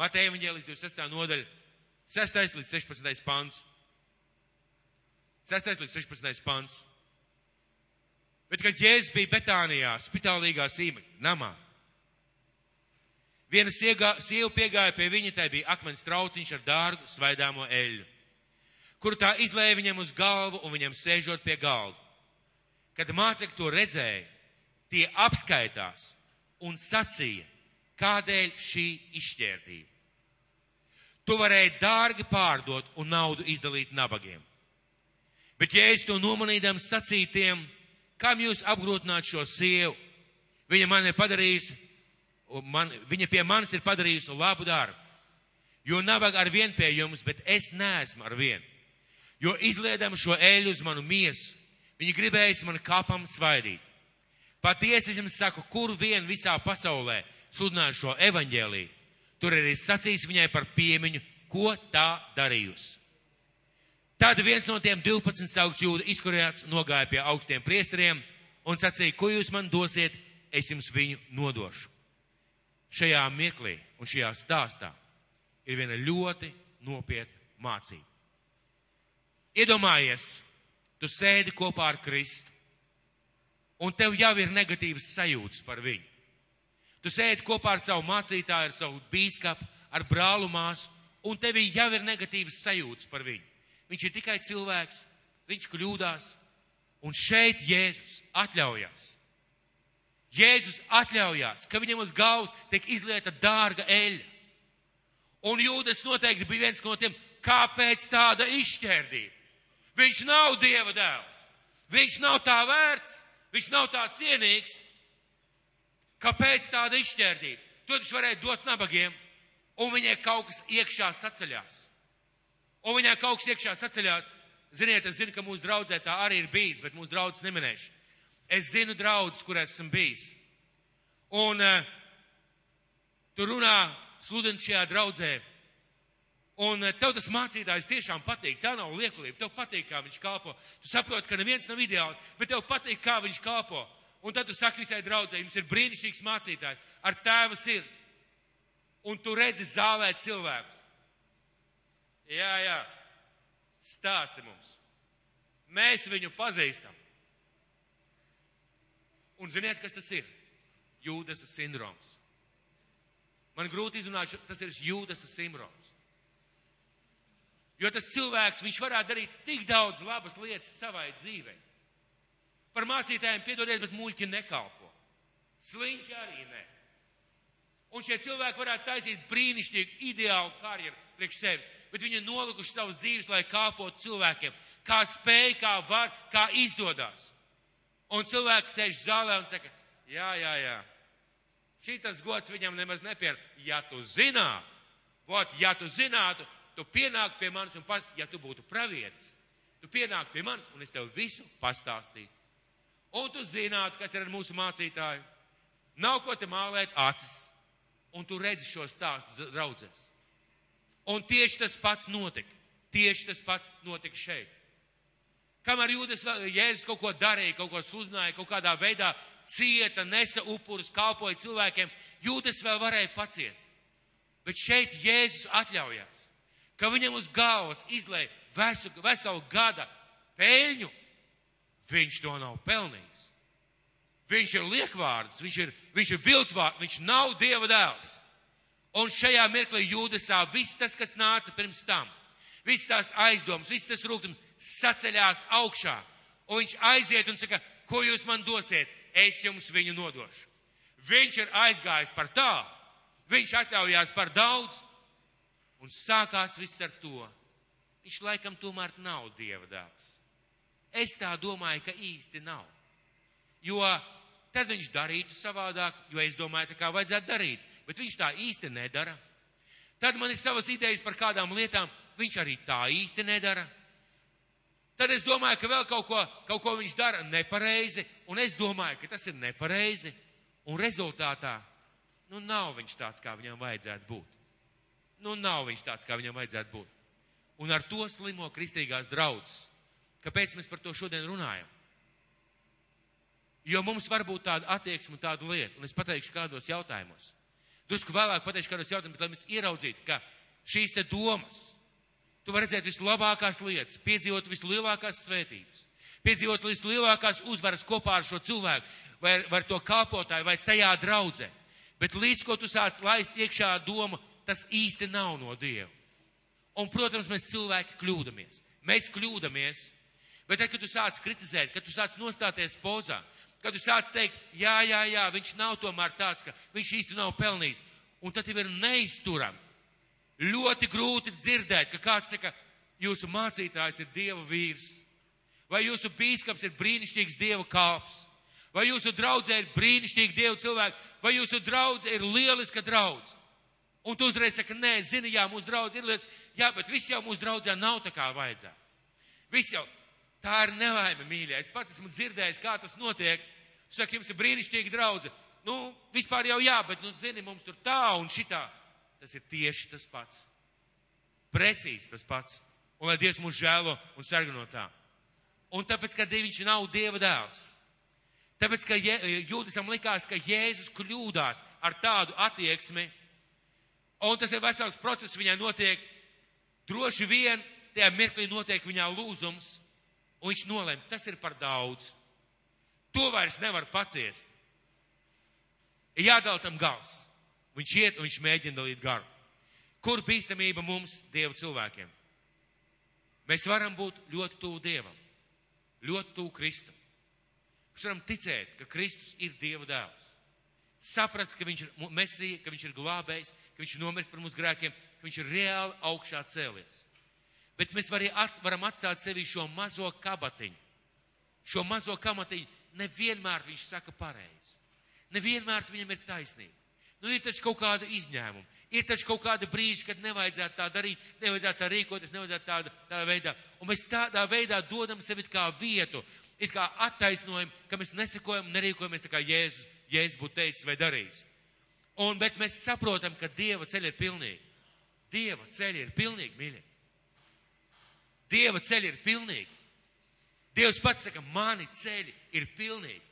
Mateja evaņģēlijas 26. nodaļa, 6. līdz 16. pants. 6. līdz 16. pants. Bet, kad Jēzus bija Betānijā, spitālīgā sīma namā, viena siega, sieva piegāja pie viņa, tai bija akmens trauciņš ar dārgu svaidāmo eļļu, kuru tā izlēja viņam uz galvu un viņam sēžot pie galda. Kad mācekļi to redzēja, tie apskaitās un sacīja, kādēļ šī izšķērdība. Tu varēji dārgi pārdot un naudu izdalīt nabagiem. Bet, es to nomanīdams sacītiem, kam jūs apgrūtināt šo sievu, viņa man ir padarījusi, man, viņa pie manis ir padarījusi labu darbu. Jo nabaga ar vien pie jums, bet es neesmu ar vienu. Jo izliedam šo eļu uz manu miesu, viņi gribējas man kapam svaidīt. Patiesi es jums saku, kur vien visā pasaulē sludināt šo evaņģēlīju, tur arī sacīs viņai par piemiņu, ko tā darījusi. Tad viens no tiem 12 saukts jūda izkurēts nogāja pie augstiem priesteriem un sacīja, ko jūs man dosiet, es jums viņu nodošu. Šajā mirklī un šajā stāstā ir viena ļoti nopietna mācība. Iedomājies, tu sēdi kopā ar Kristu, un tev jau ir negatīvas sajūtas par viņu. Tu sēdi kopā ar savu mācītāju, ar savu bīskapu, ar brālu māsu, un tev jau ir negatīvas sajūtas par viņu. Viņš ir tikai cilvēks, viņš kļūdās, un šeit Jēzus atļaujas. Jēzus atļaujās, ka viņam uz galvas tiek izlieta dārga eļļa. Un Jūdas noteikti bija viens no tiem, kāpēc tāda izšķērdība. Viņš nav Dieva dēls. Viņš nav tā vērts, viņš nav tā cienīgs. Kāpēc tāda izšķērdība? To viņš varēja dot nabagiem, un viņai kaut kas iekšā saceļās. Un viņai kaut kas iekšā saceļās. Ziniet, es zinu, ka mūsu draudzē tā arī ir bijis, bet mūsu draudzes neminēšu. Es zinu draudzes, kur esmu bijis. Un uh, tur runā sludināt šajā draudzē. Un uh, tev tas mācītājs tiešām patīk. Tā nav liekulība. Tev patīk, kā viņš kalpo. Tu saproti, ka neviens nav ideāls, bet tev patīk, kā viņš kalpo. Un tad tu saki visai draudzē, jums ir brīnišķīgs mācītājs ar tēva sirdi. Un tu redzi zālē cilvēkus. Jā, jā. Stāsti mums. Mēs viņu pazīstam. Un ziniet, kas tas ir? Jūdas sindroms. Man grūti izrunāt, tas ir jūdas sindroms. Jo tas cilvēks, viņš varētu darīt tik daudz labas lietas savai dzīvei. Par mācītājiem piedodiet, bet muļķi nekalpo. Sliņķi arī ne. Un šie cilvēki varētu taisīt brīnišķīgu, ideālu karjeru priekš sevis, bet viņi ir nolikuši savus dzīves, lai kāpotu cilvēkiem, kā spēj, kā var, kā izdodas. Un cilvēks sēž zālē un saka, jā, jā, jā. Šitas gods viņam nemaz nepier. Ja tu zinātu, vot, ja tu zinātu, tu pienāktu pie manis un pat, ja tu būtu pravietis, tu pienāktu pie manis un es tev visu pastāstītu. Un tu zinātu, kas ir ar mūsu mācītāju. Nav ko te mālēt acis. Un tu redzi šo stāstu draudzēs. Un tieši tas pats notika. Tieši tas pats notika šeit. Kamēr jūdas Jēzus kaut ko darīja, kaut ko sludināja, kaut kādā veidā cieta, nesa upurus, kalpoja cilvēkiem, jūdas vēl varēja paciest. Bet šeit Jēzus atļaujās, ka viņam uz galvas izlēja veselu, veselu gada peļņu. Viņš to nav pelnījis. Viņš ir liekvārds, viņš ir, viņš ir viltvārds, viņš nav Dieva dēls. Un šajā mirklī jūdasā viss tas, kas nāca pirms tam, viss tās aizdomas, viss tas rūkums saceļās augšā. Un viņš aiziet un saka, ko jūs man dosiet, es jums viņu nodošu. Viņš ir aizgājis par tā, viņš atļaujās par daudz, un sākās viss ar to. Viņš laikam tomēr nav Dieva dēls. Es tā domāju, ka īsti nav. Jo tad viņš darītu savādāk, jo es domāju, tā kā vajadzētu darīt bet viņš tā īsti nedara. Tad man ir savas idejas par kādām lietām, viņš arī tā īsti nedara. Tad es domāju, ka vēl kaut ko, kaut ko viņš dara nepareizi, un es domāju, ka tas ir nepareizi, un rezultātā, nu, nav viņš tāds, kā viņam vajadzētu būt. Nu, nav viņš tāds, kā viņam vajadzētu būt. Un ar to slimo kristīgās draudzes. Kāpēc mēs par to šodien runājam? Jo mums var būt tāda attieksme tāda lieta, un es pateikšu kādos jautājumos. Drusku vēlāk pateikšu kādus jautājumus, lai mēs ieraudzītu, ka šīs te domas, tu vari redzēt vislabākās lietas, piedzīvot vislielākās svētības, piedzīvot vislielākās uzvaras kopā ar šo cilvēku, vai ar, vai ar to kalpotāju, vai tajā draudzē. Bet līdz ko tu sāc laist iekšā doma, tas īsti nav no Dieva. Un, protams, mēs cilvēki kļūdamies. Mēs kļūdamies. Bet tad, kad tu sāc kritizēt, kad tu sāc nostāties pozā, Kad tu sāc teikt, jā, jā, jā, viņš nav tomēr tāds, ka viņš īsti nav pelnījis. Un tad tev ir neizturami. Ļoti grūti dzirdēt, ka kāds saka, jūsu mācītājs ir Dieva vīrs. Vai jūsu bīskaps ir brīnišķīgs Dieva kāps. Vai jūsu draudzē ir brīnišķīgi Dieva cilvēki. Vai jūsu draudzē ir lieliska draudz. Un tu uzreiz saki, nē, zini, jā, mūsu draudz ir liels. Jā, bet viss jau mūsu draudzē nav tā kā vajadzētu. Viss jau, tā ir nelaime, mīļā. Es pats esmu dzirdējis, kā tas notiek. Saka, jums ir brīnišķīga draudze. Nu, vispār jau jā, bet, nu, zini, mums tur tā un šitā. Tas ir tieši tas pats. Precīzi tas pats. Un lai Dievs mūs žēlo un sarga no tā. Un tāpēc, ka viņš nav Dieva dēls. Tāpēc, ka Jūdasam likās, ka Jēzus kļūdās ar tādu attieksmi, un tas ir vesels process viņai notiek, droši vien tajā mirklī notiek viņā lūzums, un viņš nolēma, tas ir par daudz. To vairs nevar paciest. Ir jādala tam gals. Viņš iet un viņš mēģina dalīt garu. Kur bīstamība mums, Dieva cilvēkiem? Mēs varam būt ļoti tuvu Dievam, ļoti tuvu Kristum. kurš varam ticēt, ka Kristus ir Dieva dēls. Saprast, ka viņš ir mesija, ka viņš ir glābējs, ka viņš ir nomiris par mūsu grēkiem, ka viņš ir reāli augšā cēlies. Bet mēs at, varam atstāt sevi šo mazo kabatiņu. Šo mazo kabatiņu nevienmēr viņš saka pareizi. Nevienmēr viņam ir taisnība. Nu, ir taču kaut kāda izņēmuma. Ir taču kaut kāda brīža, kad nevajadzētu tā darīt, nevajadzētu tā rīkoties, nevajadzētu tāda, tādā veidā. Un mēs tādā veidā dodam sevi kā vietu, it kā attaisnojumu, ka mēs nesakojam, nerīkojamies tā kā Jēzus, Jēzus būtu teicis vai darījis. Un, bet mēs saprotam, ka Dieva ceļi ir pilnīgi. Dieva ceļi ir pilnīgi, mīļie. Dieva ceļi ir pilnīgi. Dievs pats saka, mani ceļi ir pilnīgi.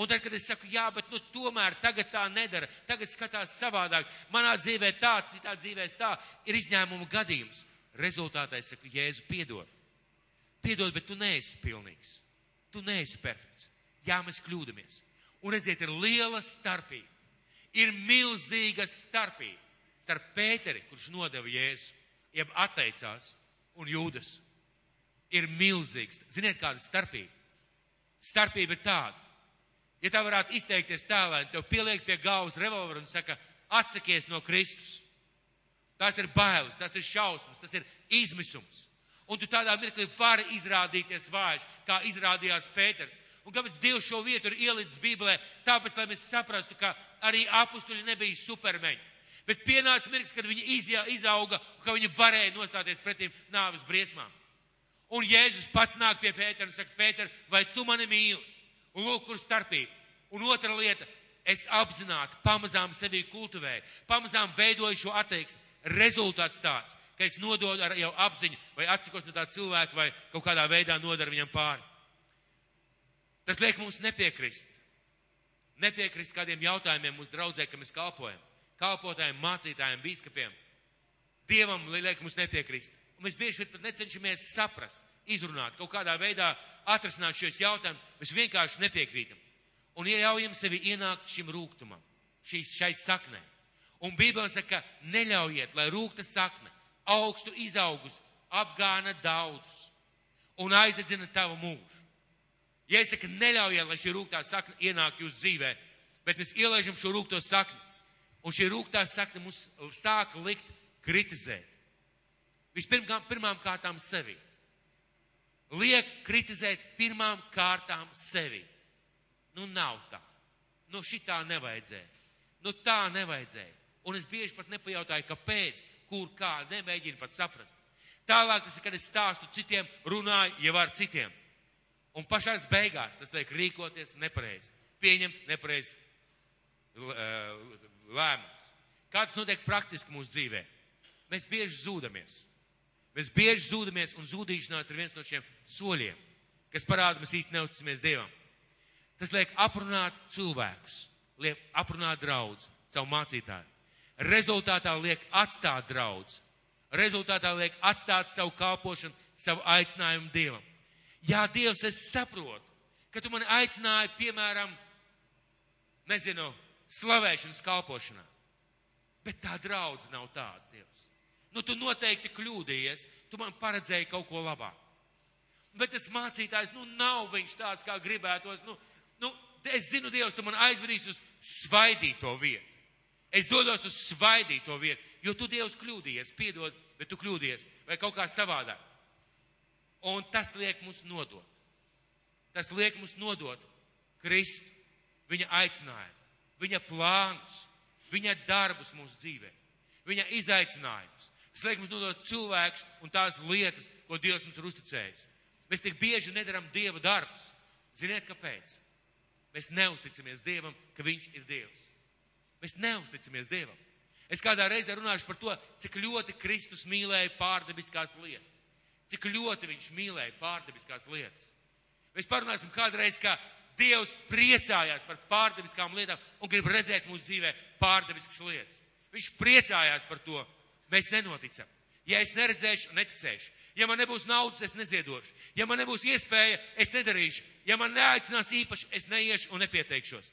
Un tad, kad es saku, jā, bet nu, tomēr tagad tā nedara, tagad skatās savādāk, manā dzīvē tā, citā dzīvē tā, ir izņēmuma gadījums. Rezultātā es saku, Jēzu, piedod. Piedod, bet tu neesi pilnīgs. Tu neesi perfekts. Jā, mēs kļūdamies. Un redziet, ir liela starpība. Ir milzīga starpība starp Pēteri, kurš nodeva Jēzu, jeb atteicās, un Jūdas. Ir milzīgs. Ziniet, kāda starpība? Starpība ir tāda. Ja tā varētu izteikties tēlēni, tev pieliek pie galvas revolveru un saka, atsakies no Kristus. Tas ir bailes, tas ir šausmas, tas ir izmisums. Un tu tādā mirklī vari izrādīties vājš, kā izrādījās Pēters. Un kāpēc Dievs šo vietu ir ielicis Bībelē? Tāpēc, lai mēs saprastu, ka arī apustuļi nebija supermeņi. Bet pienāca mirklis, kad viņi izauga ka viņi varēja nostāties pretim nāves briesmām. Un Jēzus pats nāk pie Pētera un saka, Pēter, vai tu mani mīli? Un lūk, kur starpība. Un otra lieta, es apzināti pamazām sevi kultivēju, pamazām veidoju šo attieksmi. Rezultāts tāds, ka es nododu ar jau apziņu vai atsakos no tā cilvēka vai kaut kādā veidā nodaru viņam pāri. Tas liek mums nepiekrist. Nepiekrist kādiem jautājumiem mūsu draudzē, ka mēs kalpojam. Kalpotājiem, mācītājiem, bīskapiem. Dievam liek mums nepiekrist. Un mēs bieži pat necenšamies saprast, izrunāt, kaut kādā veidā atrisināt šos jautājumus. Mēs vienkārši nepiekrītam. Un iejaujam sevi ienākt šim rūgtumam, šīs, šai saknei. Un Bībelē saka, neļaujiet, lai rūkta sakne augstu izaugus, apgāna daudzus un aizdedzina tavu mūžu. Ja es saku, neļaujiet, lai šī rūgtā sakne ienāk jūsu dzīvē, bet mēs ielaižam šo rūgto sakni, un šī rūgtā sakne mums sāk likt kritizēt. Vispirmām pirmām kārtām sevi. Liek kritizēt pirmām kārtām sevi. Nu, nav tā. Nu, šitā nevajadzēja. Nu, tā nevajadzēja. Un es bieži pat nepajautāju, kāpēc, kur, kā, nemēģinu pat saprast. Tālāk tas ir, kad es stāstu citiem, runāju jau ar citiem. Un pašās beigās tas liek rīkoties nepareizi, pieņemt nepareizi lēmumus. Kā tas notiek praktiski mūsu dzīvē? Mēs bieži zūdamies. Mēs bieži zūdamies, un zudīšanās ir viens no šiem soļiem, kas parāda, mēs īsti neusticamies Dievam. Tas liek aprunāt cilvēkus, liek aprunāt draudz, savu mācītāju. Rezultātā liek atstāt draudz. Rezultātā liek atstāt savu kalpošanu, savu aicinājumu Dievam. Jā, Dievs, es saprotu, ka tu mani aicināji, piemēram, nezinu, slavēšanas kalpošanā. Bet tā draudz nav tāda, Dievs. Nu, tu noteikti kļūdījies, tu man paredzēji kaut ko labāk. Bet tas mācītājs, nu, nav viņš tāds, kā gribētos. Nu, nu, es zinu, Dievs, tu man aizvedīsi uz svaidīto vietu. Es dodos uz svaidīto vietu, jo tu, Dievs, kļūdījies, piedod, bet tu kļūdījies, vai kaut kā savādāk. Un tas liek mums nodot. Tas liek mums nodot Kristu, viņa aicinājumu, viņa plānus, viņa darbus mūsu dzīvē, viņa izaicinājumus. Tas liek mums nodot cilvēkus un tās lietas, ko Dievs mums ir uzticējis. Mēs tik bieži nedaram Dieva darbus. Ziniet, kāpēc? Mēs neusticamies Dievam, ka Viņš ir Dievs. Mēs neusticamies Dievam. Es kādā reizē runāšu par to, cik ļoti Kristus mīlēja pārdabiskās lietas cik ļoti viņš mīlēja pārdabiskās lietas. Mēs parunāsim kādreiz, kā Dievs priecājās par pārdabiskām lietām un grib redzēt mūsu dzīvē pārdabiskas lietas. Viņš priecājās par to mēs nenoticam. Ja es neredzēšu, neticēšu. Ja man nebūs naudas, es neziedošu. Ja man nebūs iespēja, es nedarīšu. Ja man neaicinās īpaši, es neiešu un nepieteikšos.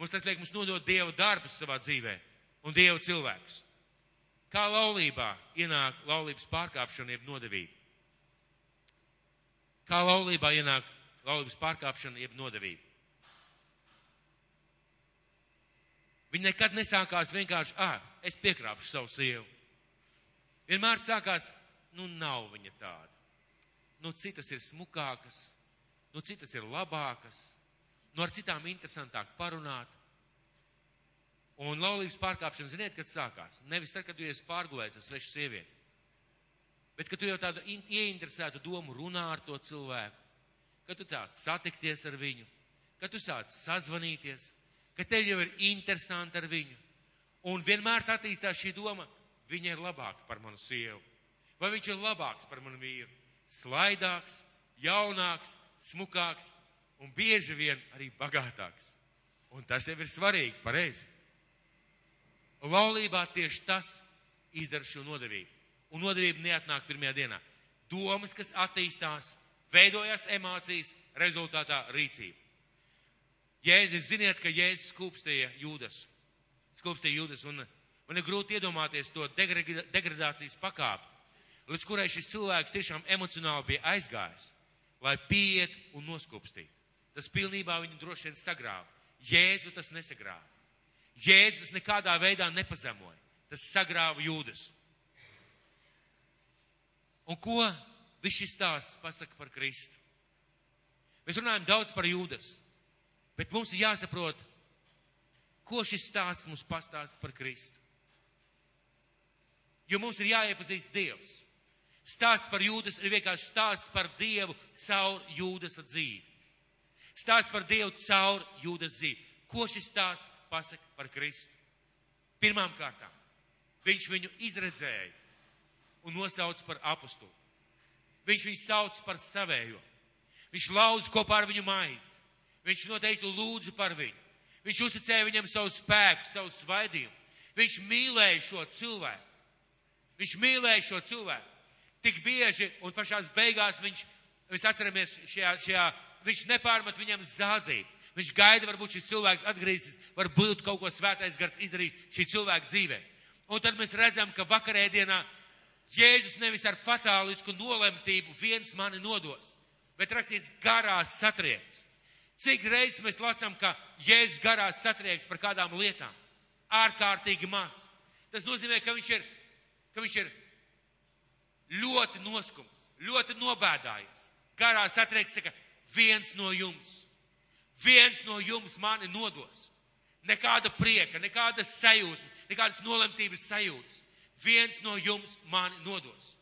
Mums tas liek mums nodot Dieva darbus savā dzīvē un Dieva cilvēkus. Kā laulībā ienāk laulības pārkāpšana jeb nodevība? Kā laulībā ienāk laulības pārkāpšana jeb nodevība? Viņa nekad nesākās vienkārši, ah, es piekrāpšu savu sievu Vienmēr sākās, nu nav viņa tāda. Nu citas ir smukākas, nu citas ir labākas, nu ar citām interesantāk parunāt. Un laulības pārkāpšana, ziniet, kad sākās? Nevis tad, kad tu esi pārgulējis ar svešu sievieti, bet kad tu jau tādu ieinteresētu domu runā ar to cilvēku, kad tu tāds satikties ar viņu, kad tu sāc sazvanīties, ka tev jau ir interesanti ar viņu. Un vienmēr tā attīstās šī doma, viņa ir labāka par manu sievu. Vai viņš ir labāks par manu vīru? Slaidāks, jaunāks, smukāks un bieži vien arī bagātāks. Un tas jau ir svarīgi, pareizi. Laulībā tieši tas izdara šo nodevību. Un nodevība neatnāk pirmajā dienā. Domas, kas attīstās, veidojās emocijas, rezultātā rīcība. Jēzus, ziniet, ka Jēzus skūpstīja jūdas. Skūpstīja jūdas, un man ir grūti iedomāties to degradācijas pakāpi, līdz kurai šis cilvēks tiešām emocionāli bija aizgājis, lai pieiet un noskūpstītu. Tas pilnībā viņu droši vien sagrāva. Jēzu tas nesagrāva. Jēzu tas nekādā veidā nepazemoja. Tas sagrāva jūdas. Un ko viss šis stāsts pasaka par Kristu? Mēs runājam daudz par jūdas. Bet mums ir jāsaprot, ko šis stāsts mums pastāsta par Kristu. Jo mums ir jāiepazīst Dievs. Stāsts par jūdas ir vienkārši stāsts par Dievu caur jūdas dzīvi. Stāsts par Dievu caur jūdas dzīvi. Ko šis stāsts pasaka par Kristu? Pirmām kārtām, viņš viņu izredzēja un nosauc par apustulu. Viņš viņu sauc par savējo. Viņš lauz kopā ar viņu maizi. Viņš noteikti lūdza par viņu. Viņš uzticēja viņam savu spēku, savu svaidījumu. Viņš mīlēja šo cilvēku. Viņš mīlēja šo cilvēku. Tik bieži, un pašās beigās viņš, mēs atceramies šajā, šajā, viņš nepārmet viņam zādzību. Viņš gaida, varbūt šis cilvēks atgriezīsies, varbūt kaut ko svētais gars izdarīs šī cilvēka dzīvē. Un tad mēs redzam, ka vakarēdienā Jēzus nevis ar fatālisku nolemtību viens mani nodos, bet rakstīts garās satriekts. Cik reizes mēs lasām, ka Jēzus garās satrieks par kādām lietām? Ārkārtīgi maz. Tas nozīmē, ka viņš ir, ka viņš ir ļoti noskums, ļoti nobēdājies. Garā satrieks saka, viens no jums, viens no jums mani nodos. Nekāda prieka, nekādas sajūsmas, nekādas nolemtības sajūtas. Viens no jums mani nodos.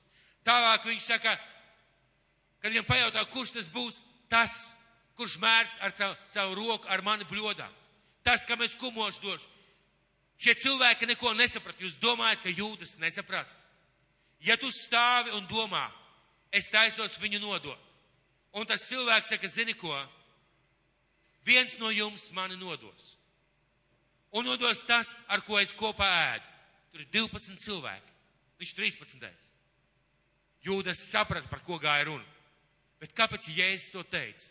Tālāk viņš saka, kad viņam pajautā, kurš tas būs, tas kurš mērķis ar savu, savu roku, ar mani bļodā. Tas, ka mēs kumošu došu. Šie cilvēki neko nesaprat. Jūs domājat, ka jūtas nesaprat. Ja tu stāvi un domā, es taisos viņu nodot. Un tas cilvēks saka, zini ko? Viens no jums mani nodos. Un nodos tas, ar ko es kopā ēdu. Tur ir 12 cilvēki. Viņš 13. Jūdas saprata, par ko gāja runa. Bet kāpēc Jēzus to teica?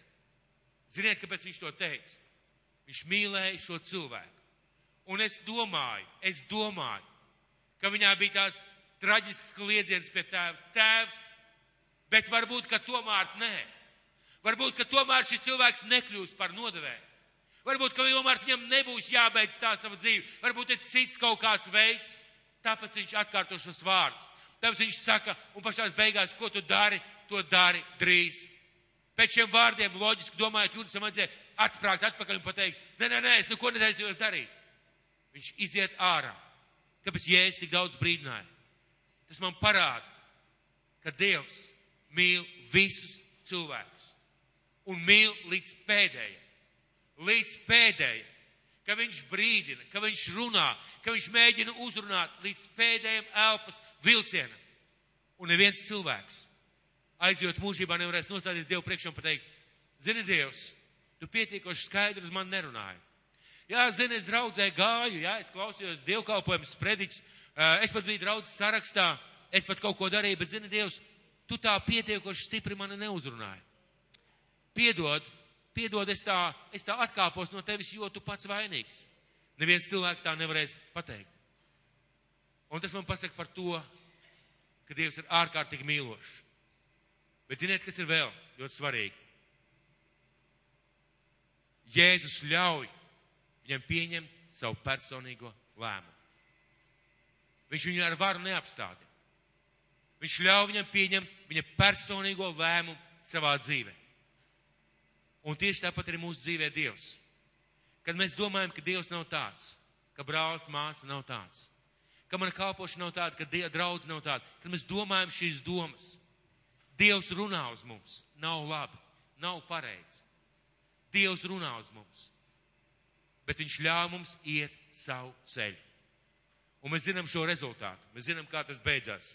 Ziniet, kāpēc viņš to teica? Viņš mīlēja šo cilvēku. Un es domāju, es domāju, ka viņā bija tās traģisks kliedziens pie tēva. Tēvs, bet varbūt, ka tomēr nē. Varbūt, ka tomēr šis cilvēks nekļūs par nodevēju. Varbūt, ka tomēr viņam nebūs jābeidz tā sava dzīve. Varbūt ir cits kaut kāds veids. Tāpēc viņš atkārto šos vārdus. Tāpēc viņš saka, un pašās beigās, ko tu dari, to dari drīz. Pēc šiem vārdiem loģiski domājot, Jūdasam vajadzēja atprākt atpakaļ un pateikt, nē, nē, nē, es neko netaisījos darīt. Viņš iziet ārā. Kāpēc Jēzus tik daudz brīdināja? Tas man parāda, ka Dievs mīl visus cilvēkus un mīl līdz pēdējai. Līdz pēdējai. Ka viņš brīdina, ka viņš runā, ka viņš mēģina uzrunāt līdz pēdējiem elpas vilcienam. Un neviens cilvēks aizjot mūžībā nevarēs nostāties Dievu priekšā un pateikt, zini, Dievs, tu pietiekoši skaidri uz mani nerunāji. Jā, zini, es draudzē gāju, jā, es klausījos dievkalpojumus, prediķus, es pat biju draudzes sarakstā, es pat kaut ko darīju, bet, zini, Dievs, tu tā pietiekoši stipri mani neuzrunāji. Piedod, piedod, es tā, es tā atkāpos no tevis, jo tu pats vainīgs. Neviens cilvēks tā nevarēs pateikt. Un tas man pasaka par to, ka Dievs ir ārkārtīgi mīlošs. Bet ziniet, kas ir vēl ļoti svarīgi? Jēzus ļauj viņam pieņemt savu personīgo lēmumu. Viņš viņu ar varu neapstādina. Viņš ļauj viņam pieņemt viņa personīgo lēmumu savā dzīvē. Un tieši tāpat arī mūsu dzīvē Dievs. Kad mēs domājam, ka Dievs nav tāds, ka brālis māsa nav tāds, ka mana kalpošana nav tāda, ka Dieva draudz nav tāda, kad mēs domājam šīs domas, Dievs runā uz mums, nav labi, nav pareizi. Dievs runā uz mums, bet Viņš ļāva mums iet savu ceļu. Un mēs zinām šo rezultātu, mēs zinām, kā tas beidzās.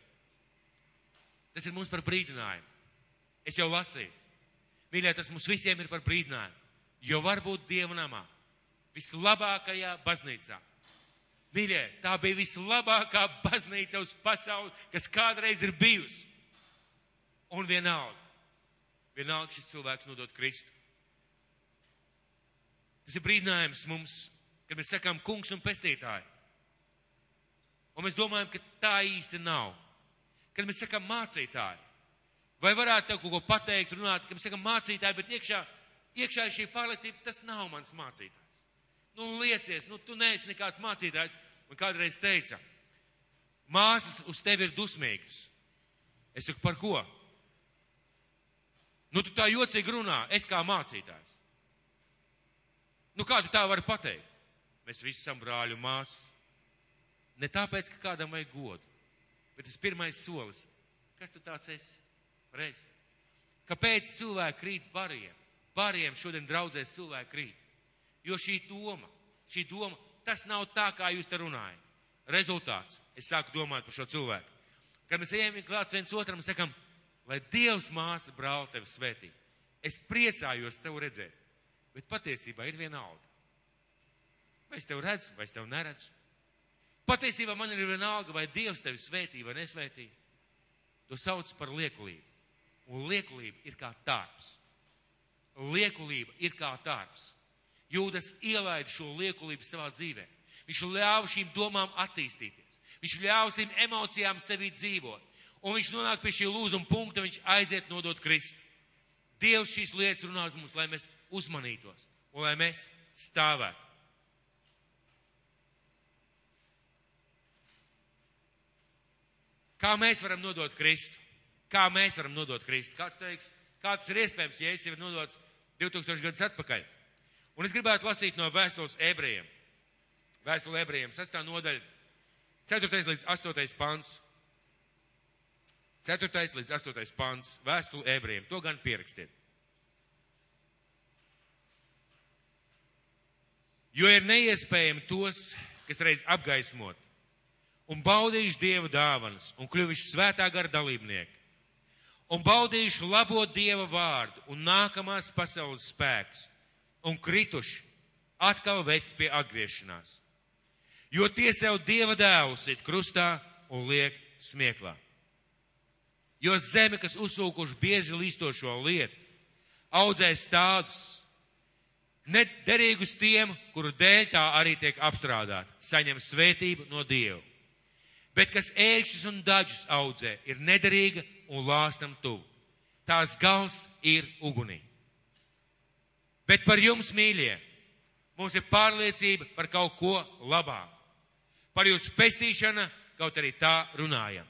Tas ir mums par brīdinājumu. Es jau lasīju. Mīļie, tas mums visiem ir par brīdinājumu. Jo varbūt Dieva namā, vislabākajā baznīcā. Mīļie, tā bija vislabākā baznīca uz pasauli, kas kādreiz ir bijusi. Un vienalga, vienalga šis cilvēks nodot Kristu. Tas ir brīdinājums mums, kad mēs sakām kungs un pestītāji. Un mēs domājam, ka tā īsti nav. Kad mēs sakām mācītāji, vai varētu tev kaut ko pateikt, runāt, kad mēs sakām mācītāji, bet iekšā, iekšā ir šī pārliecība, tas nav mans mācītājs. Nu, liecies, nu, tu neesi nekāds mācītājs. Man kādreiz teica, māsas uz tevi ir dusmīgas. Es saku, par ko? Nu, tu tā jocīgi runā, es kā mācītājs. Nu, kā tu tā vari pateikt? Mēs visi esam brāļu māsas. Ne tāpēc, ka kādam vajag godu, bet tas pirmais solis. Kas tu tāds esi? Reiz. Kāpēc cilvēki krīt bariem? Bariem šodien draudzēs cilvēki krīt. Jo šī doma, šī doma, tas nav tā, kā jūs te runājat. Rezultāts. Es sāku domāt par šo cilvēku. Kad mēs ejam klāt viens otram un sakam, lai Dievs māsa brāl tevi svētī. Es priecājos tevi redzēt, bet patiesībā ir vienalga. Vai es tevi redzu, vai es tevi neredzu? Patiesībā man ir vienalga, vai Dievs tevi svētī vai nesvētī. To sauc par liekulību. Un liekulība ir kā tārps. Liekulība ir kā tārps. Jūdas ielaida šo liekulību savā dzīvē. Viņš ļāva šīm domām attīstīties. Viņš ļāva šīm emocijām sevī dzīvot. Un viņš nonāk pie šī lūzuma punkta, viņš aiziet nodot Kristu. Dievs šīs lietas runā uz mums, lai mēs uzmanītos un lai mēs stāvētu. Kā mēs varam nodot Kristu? Kā mēs varam nodot Kristu? Kāds teiks, kā tas ir iespējams, ja es jau ir nodots 2000 gadus atpakaļ? Un es gribētu lasīt no vēstules ebrejiem. Vēstule ebrejiem, 6. nodaļa, 4. līdz 8. pants. 4. līdz 8. pants, vēstule ebrejiem. To gan pierakstiet. Jo ir neiespējami tos, kas reiz apgaismot un baudījuši Dieva dāvanas un kļuvuši svētā gara dalībnieki un baudījuši labo Dieva vārdu un nākamās pasaules spēkus un krituši atkal vest pie atgriešanās. Jo tie sev Dieva dēlus ir krustā un liek smieklā. Jo zeme, kas uzsūkuši bieži līstošo lietu, audzēs tādus, nederīgus tiem, kuru dēļ tā arī tiek apstrādāta, saņem svētību no Dieva. Bet kas ērkšķus un daļus audzē, ir nederīga un lāstam tuvu. Tās gals ir ugunī. Bet par jums, mīļie, mums ir pārliecība par kaut ko labāku. Par jūsu pestīšanu kaut arī tā runājam.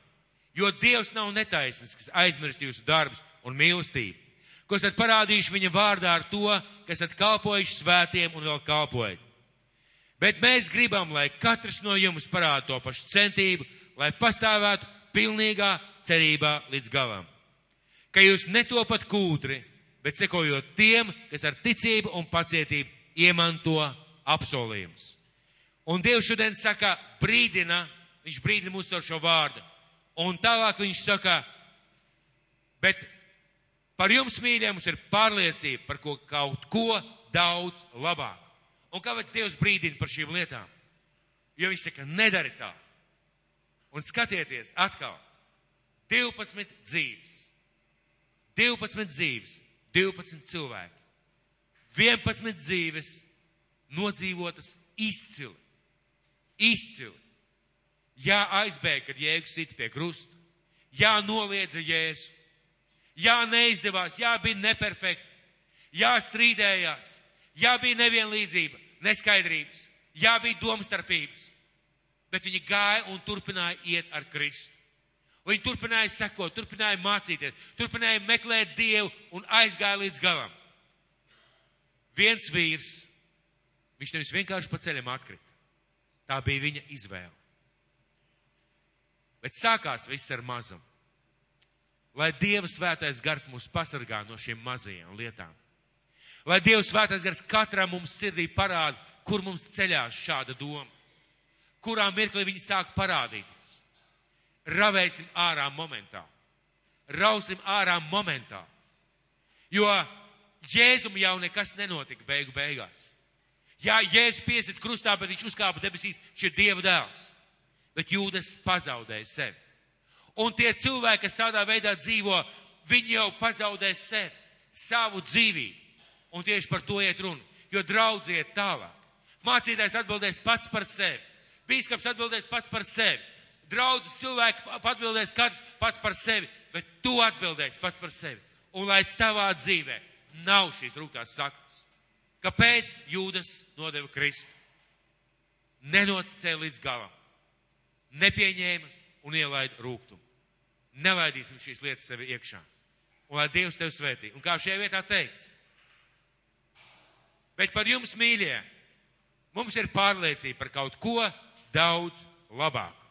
Jo Dievs nav netaisnīgs, kas aizmirst jūsu darbus un mīlestību, ko esat parādījuši viņa vārdā ar to, kas esat kalpojuši svētiem un vēl kalpojat. Bet mēs gribam, lai katrs no jums parāda to pašu centību, lai pastāvētu pilnīgā cerībā līdz galam. Ka jūs netopat kūtri, bet sekojot tiem, kas ar ticību un pacietību iemanto apsolījumus. Un Dievs šodien saka, brīdina, viņš brīdina mūs ar šo vārdu. Un tālāk viņš saka, bet par jums, mīļie, mums ir pārliecība par ko, kaut ko daudz labāk. Un kāpēc Dievs brīdina par šīm lietām? Jo viņš saka, nedari tā. Un skatieties atkal, 12 dzīves, 12 dzīves, 12 cilvēki, 11 dzīves nodzīvotas izcili, izcili. Jā, aizbēga, kad Jēzus sit pie krusta, jā, noliedza Jēzu, jā, neizdevās, jā, bija neperfekti, jā, strīdējās, jā, bija nevienlīdzība, neskaidrības, Jā, bija domstarpības, bet viņi gāja un turpināja iet ar Kristu. Viņi turpināja sekot, turpināja mācīties, turpināja meklēt Dievu un aizgāja līdz galam. Viens vīrs, viņš nevis vienkārši pa ceļam atkrita. Tā bija viņa izvēle. Bet sākās viss ar mazumu. Lai Dieva svētais gars mūs pasargā no šiem mazajiem lietām. Lai Dieva svētais gars katram mums sirdī parāda, kur mums ceļās šāda doma. Kurā mirklī viņi sāk parādīties. Ravēsim ārā momentā. Rausim ārā momentā. Jo Jēzum jau nekas nenotika beigu beigās. Jā, Jēzus piesit krustā, bet viņš uzkāpa debesīs, šis ir Dieva dēls. Bet Jūdas pazaudēja sevi. Un tie cilvēki, kas tādā veidā dzīvo, viņi jau pazaudēs sevi, savu dzīvību. Un tieši par to iet runa. Jo draudz iet tālāk. Mācītājs atbildēs pats par sevi. Bīskaps atbildēs pats par sevi. Draudzes cilvēki atbildēs katrs pats par sevi, bet tu atbildēsi pats par sevi. Un lai tavā dzīvē nav šīs rūktās saktas. Kāpēc Jūdas nodeva Kristu? Nenocēla līdz galam. Nepieņēma un ielaida rūgtumu. Nelaidīsim šīs lietas sevi iekšā. Un lai Dievs tevi svētī. Un kā šajā vietā teikts. Bet par jums, mīļie, mums ir pārliecība par kaut ko daudz labāku.